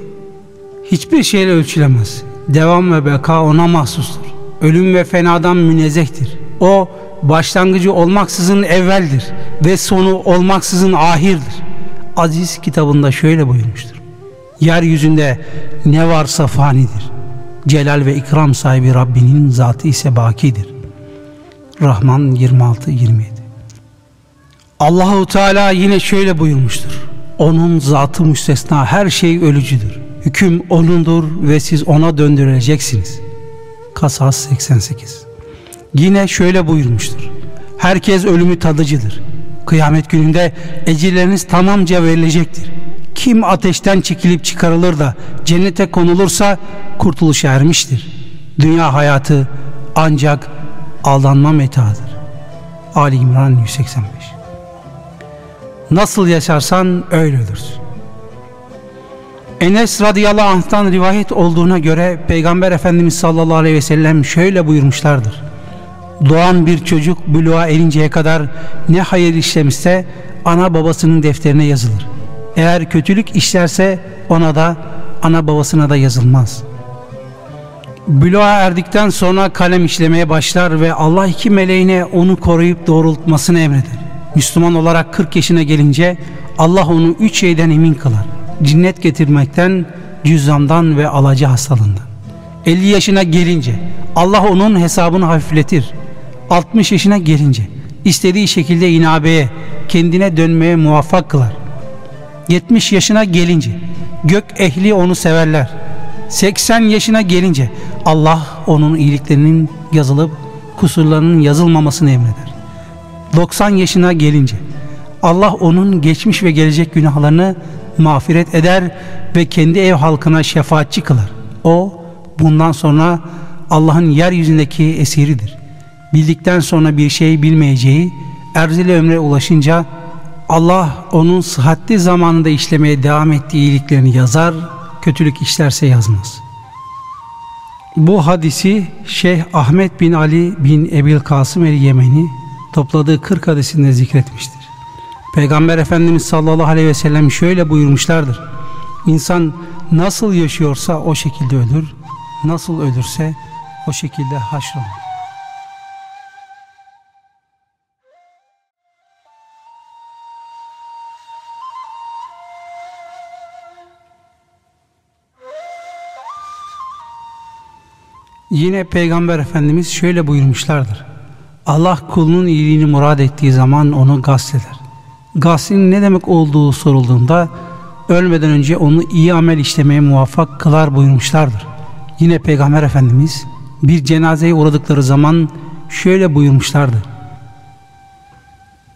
hiçbir şeyle ölçülemez. Devam ve beka ona mahsustur. Ölüm ve fenadan münezzehtir. O başlangıcı olmaksızın evveldir ve sonu olmaksızın ahirdir. Aziz kitabında şöyle buyurmuştur. Yeryüzünde ne varsa fanidir. Celal ve ikram sahibi Rabbinin zatı ise bakidir. Rahman 26-27 Allahu Teala yine şöyle buyurmuştur. Onun zatı müstesna her şey ölücüdür. Hüküm O'nundur ve siz O'na döndürüleceksiniz. Kasas 88 Yine şöyle buyurmuştur. Herkes ölümü tadıcıdır. Kıyamet gününde ecirleriniz tamamca verilecektir. Kim ateşten çekilip çıkarılır da cennete konulursa kurtuluşa ermiştir. Dünya hayatı ancak aldanma metadır. Ali İmran 185 Nasıl yaşarsan öyle ölürsün. Enes radıyallahu anh'tan rivayet olduğuna göre Peygamber Efendimiz sallallahu aleyhi ve sellem şöyle buyurmuşlardır. Doğan bir çocuk buluğa erinceye kadar ne hayır işlemişse ana babasının defterine yazılır. Eğer kötülük işlerse ona da ana babasına da yazılmaz. Büluğa erdikten sonra kalem işlemeye başlar ve Allah iki meleğine onu koruyup doğrultmasını emreder. Müslüman olarak 40 yaşına gelince Allah onu üç şeyden emin kılar. Cinnet getirmekten, cüzdandan ve alacı hastalığından. 50 yaşına gelince Allah onun hesabını hafifletir. 60 yaşına gelince istediği şekilde inabeye, kendine dönmeye muvaffak kılar. 70 yaşına gelince gök ehli onu severler. 80 yaşına gelince Allah onun iyiliklerinin yazılıp kusurlarının yazılmamasını emreder. 90 yaşına gelince Allah onun geçmiş ve gelecek günahlarını mağfiret eder ve kendi ev halkına şefaatçi kılar. O bundan sonra Allah'ın yeryüzündeki esiridir. Bildikten sonra bir şey bilmeyeceği erzili ömre ulaşınca Allah onun sıhhatli zamanında işlemeye devam ettiği iyiliklerini yazar, kötülük işlerse yazmaz. Bu hadisi Şeyh Ahmet bin Ali bin Ebil Kasım el Yemeni topladığı 40 hadisinde zikretmiştir. Peygamber Efendimiz sallallahu aleyhi ve sellem şöyle buyurmuşlardır. İnsan nasıl yaşıyorsa o şekilde ölür, nasıl ölürse o şekilde haşrolur. Yine Peygamber Efendimiz şöyle buyurmuşlardır. Allah kulunun iyiliğini murad ettiği zaman onu gasleder. Gaslin ne demek olduğu sorulduğunda ölmeden önce onu iyi amel işlemeye muvaffak kılar buyurmuşlardır. Yine Peygamber Efendimiz bir cenazeye uğradıkları zaman şöyle buyurmuşlardı.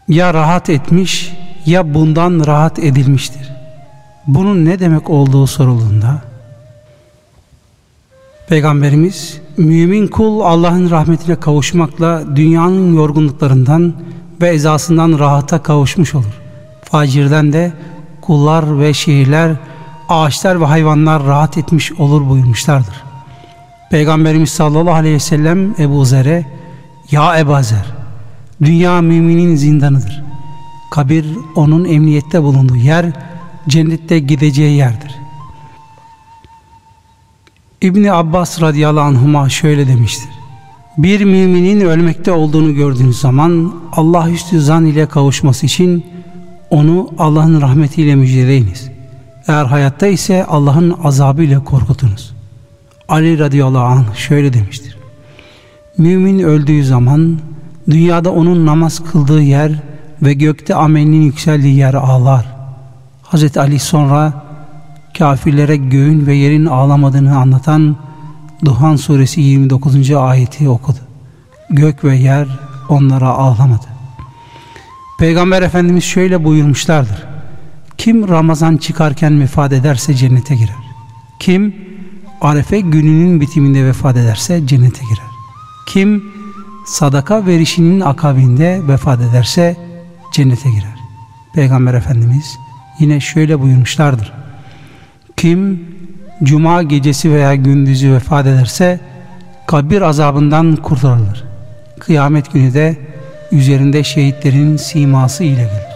Ya rahat etmiş ya bundan rahat edilmiştir. Bunun ne demek olduğu sorulduğunda Peygamberimiz mümin kul Allah'ın rahmetine kavuşmakla dünyanın yorgunluklarından ve ezasından rahata kavuşmuş olur. Facirden de kullar ve şehirler, ağaçlar ve hayvanlar rahat etmiş olur buyurmuşlardır. Peygamberimiz sallallahu aleyhi ve sellem Ebu Zer'e Ya Ebu Zer, dünya müminin zindanıdır. Kabir onun emniyette bulunduğu yer, cennette gideceği yerdir. İbni Abbas radıyallahu anhuma şöyle demiştir. Bir müminin ölmekte olduğunu gördüğünüz zaman Allah üstü zan ile kavuşması için onu Allah'ın rahmetiyle müjdeleyiniz. Eğer hayatta ise Allah'ın azabı ile korkutunuz. Ali radıyallahu anh şöyle demiştir. Mümin öldüğü zaman dünyada onun namaz kıldığı yer ve gökte amelinin yükseldiği yer ağlar. Hazreti Ali sonra kafirlere göğün ve yerin ağlamadığını anlatan Duhan suresi 29. ayeti okudu. Gök ve yer onlara ağlamadı. Peygamber Efendimiz şöyle buyurmuşlardır. Kim Ramazan çıkarken vefat ederse cennete girer. Kim Arefe gününün bitiminde vefat ederse cennete girer. Kim sadaka verişinin akabinde vefat ederse cennete girer. Peygamber Efendimiz yine şöyle buyurmuşlardır. Kim cuma gecesi veya gündüzü vefat ederse kabir azabından kurtarılır. Kıyamet günü de üzerinde şehitlerin siması ile gelir.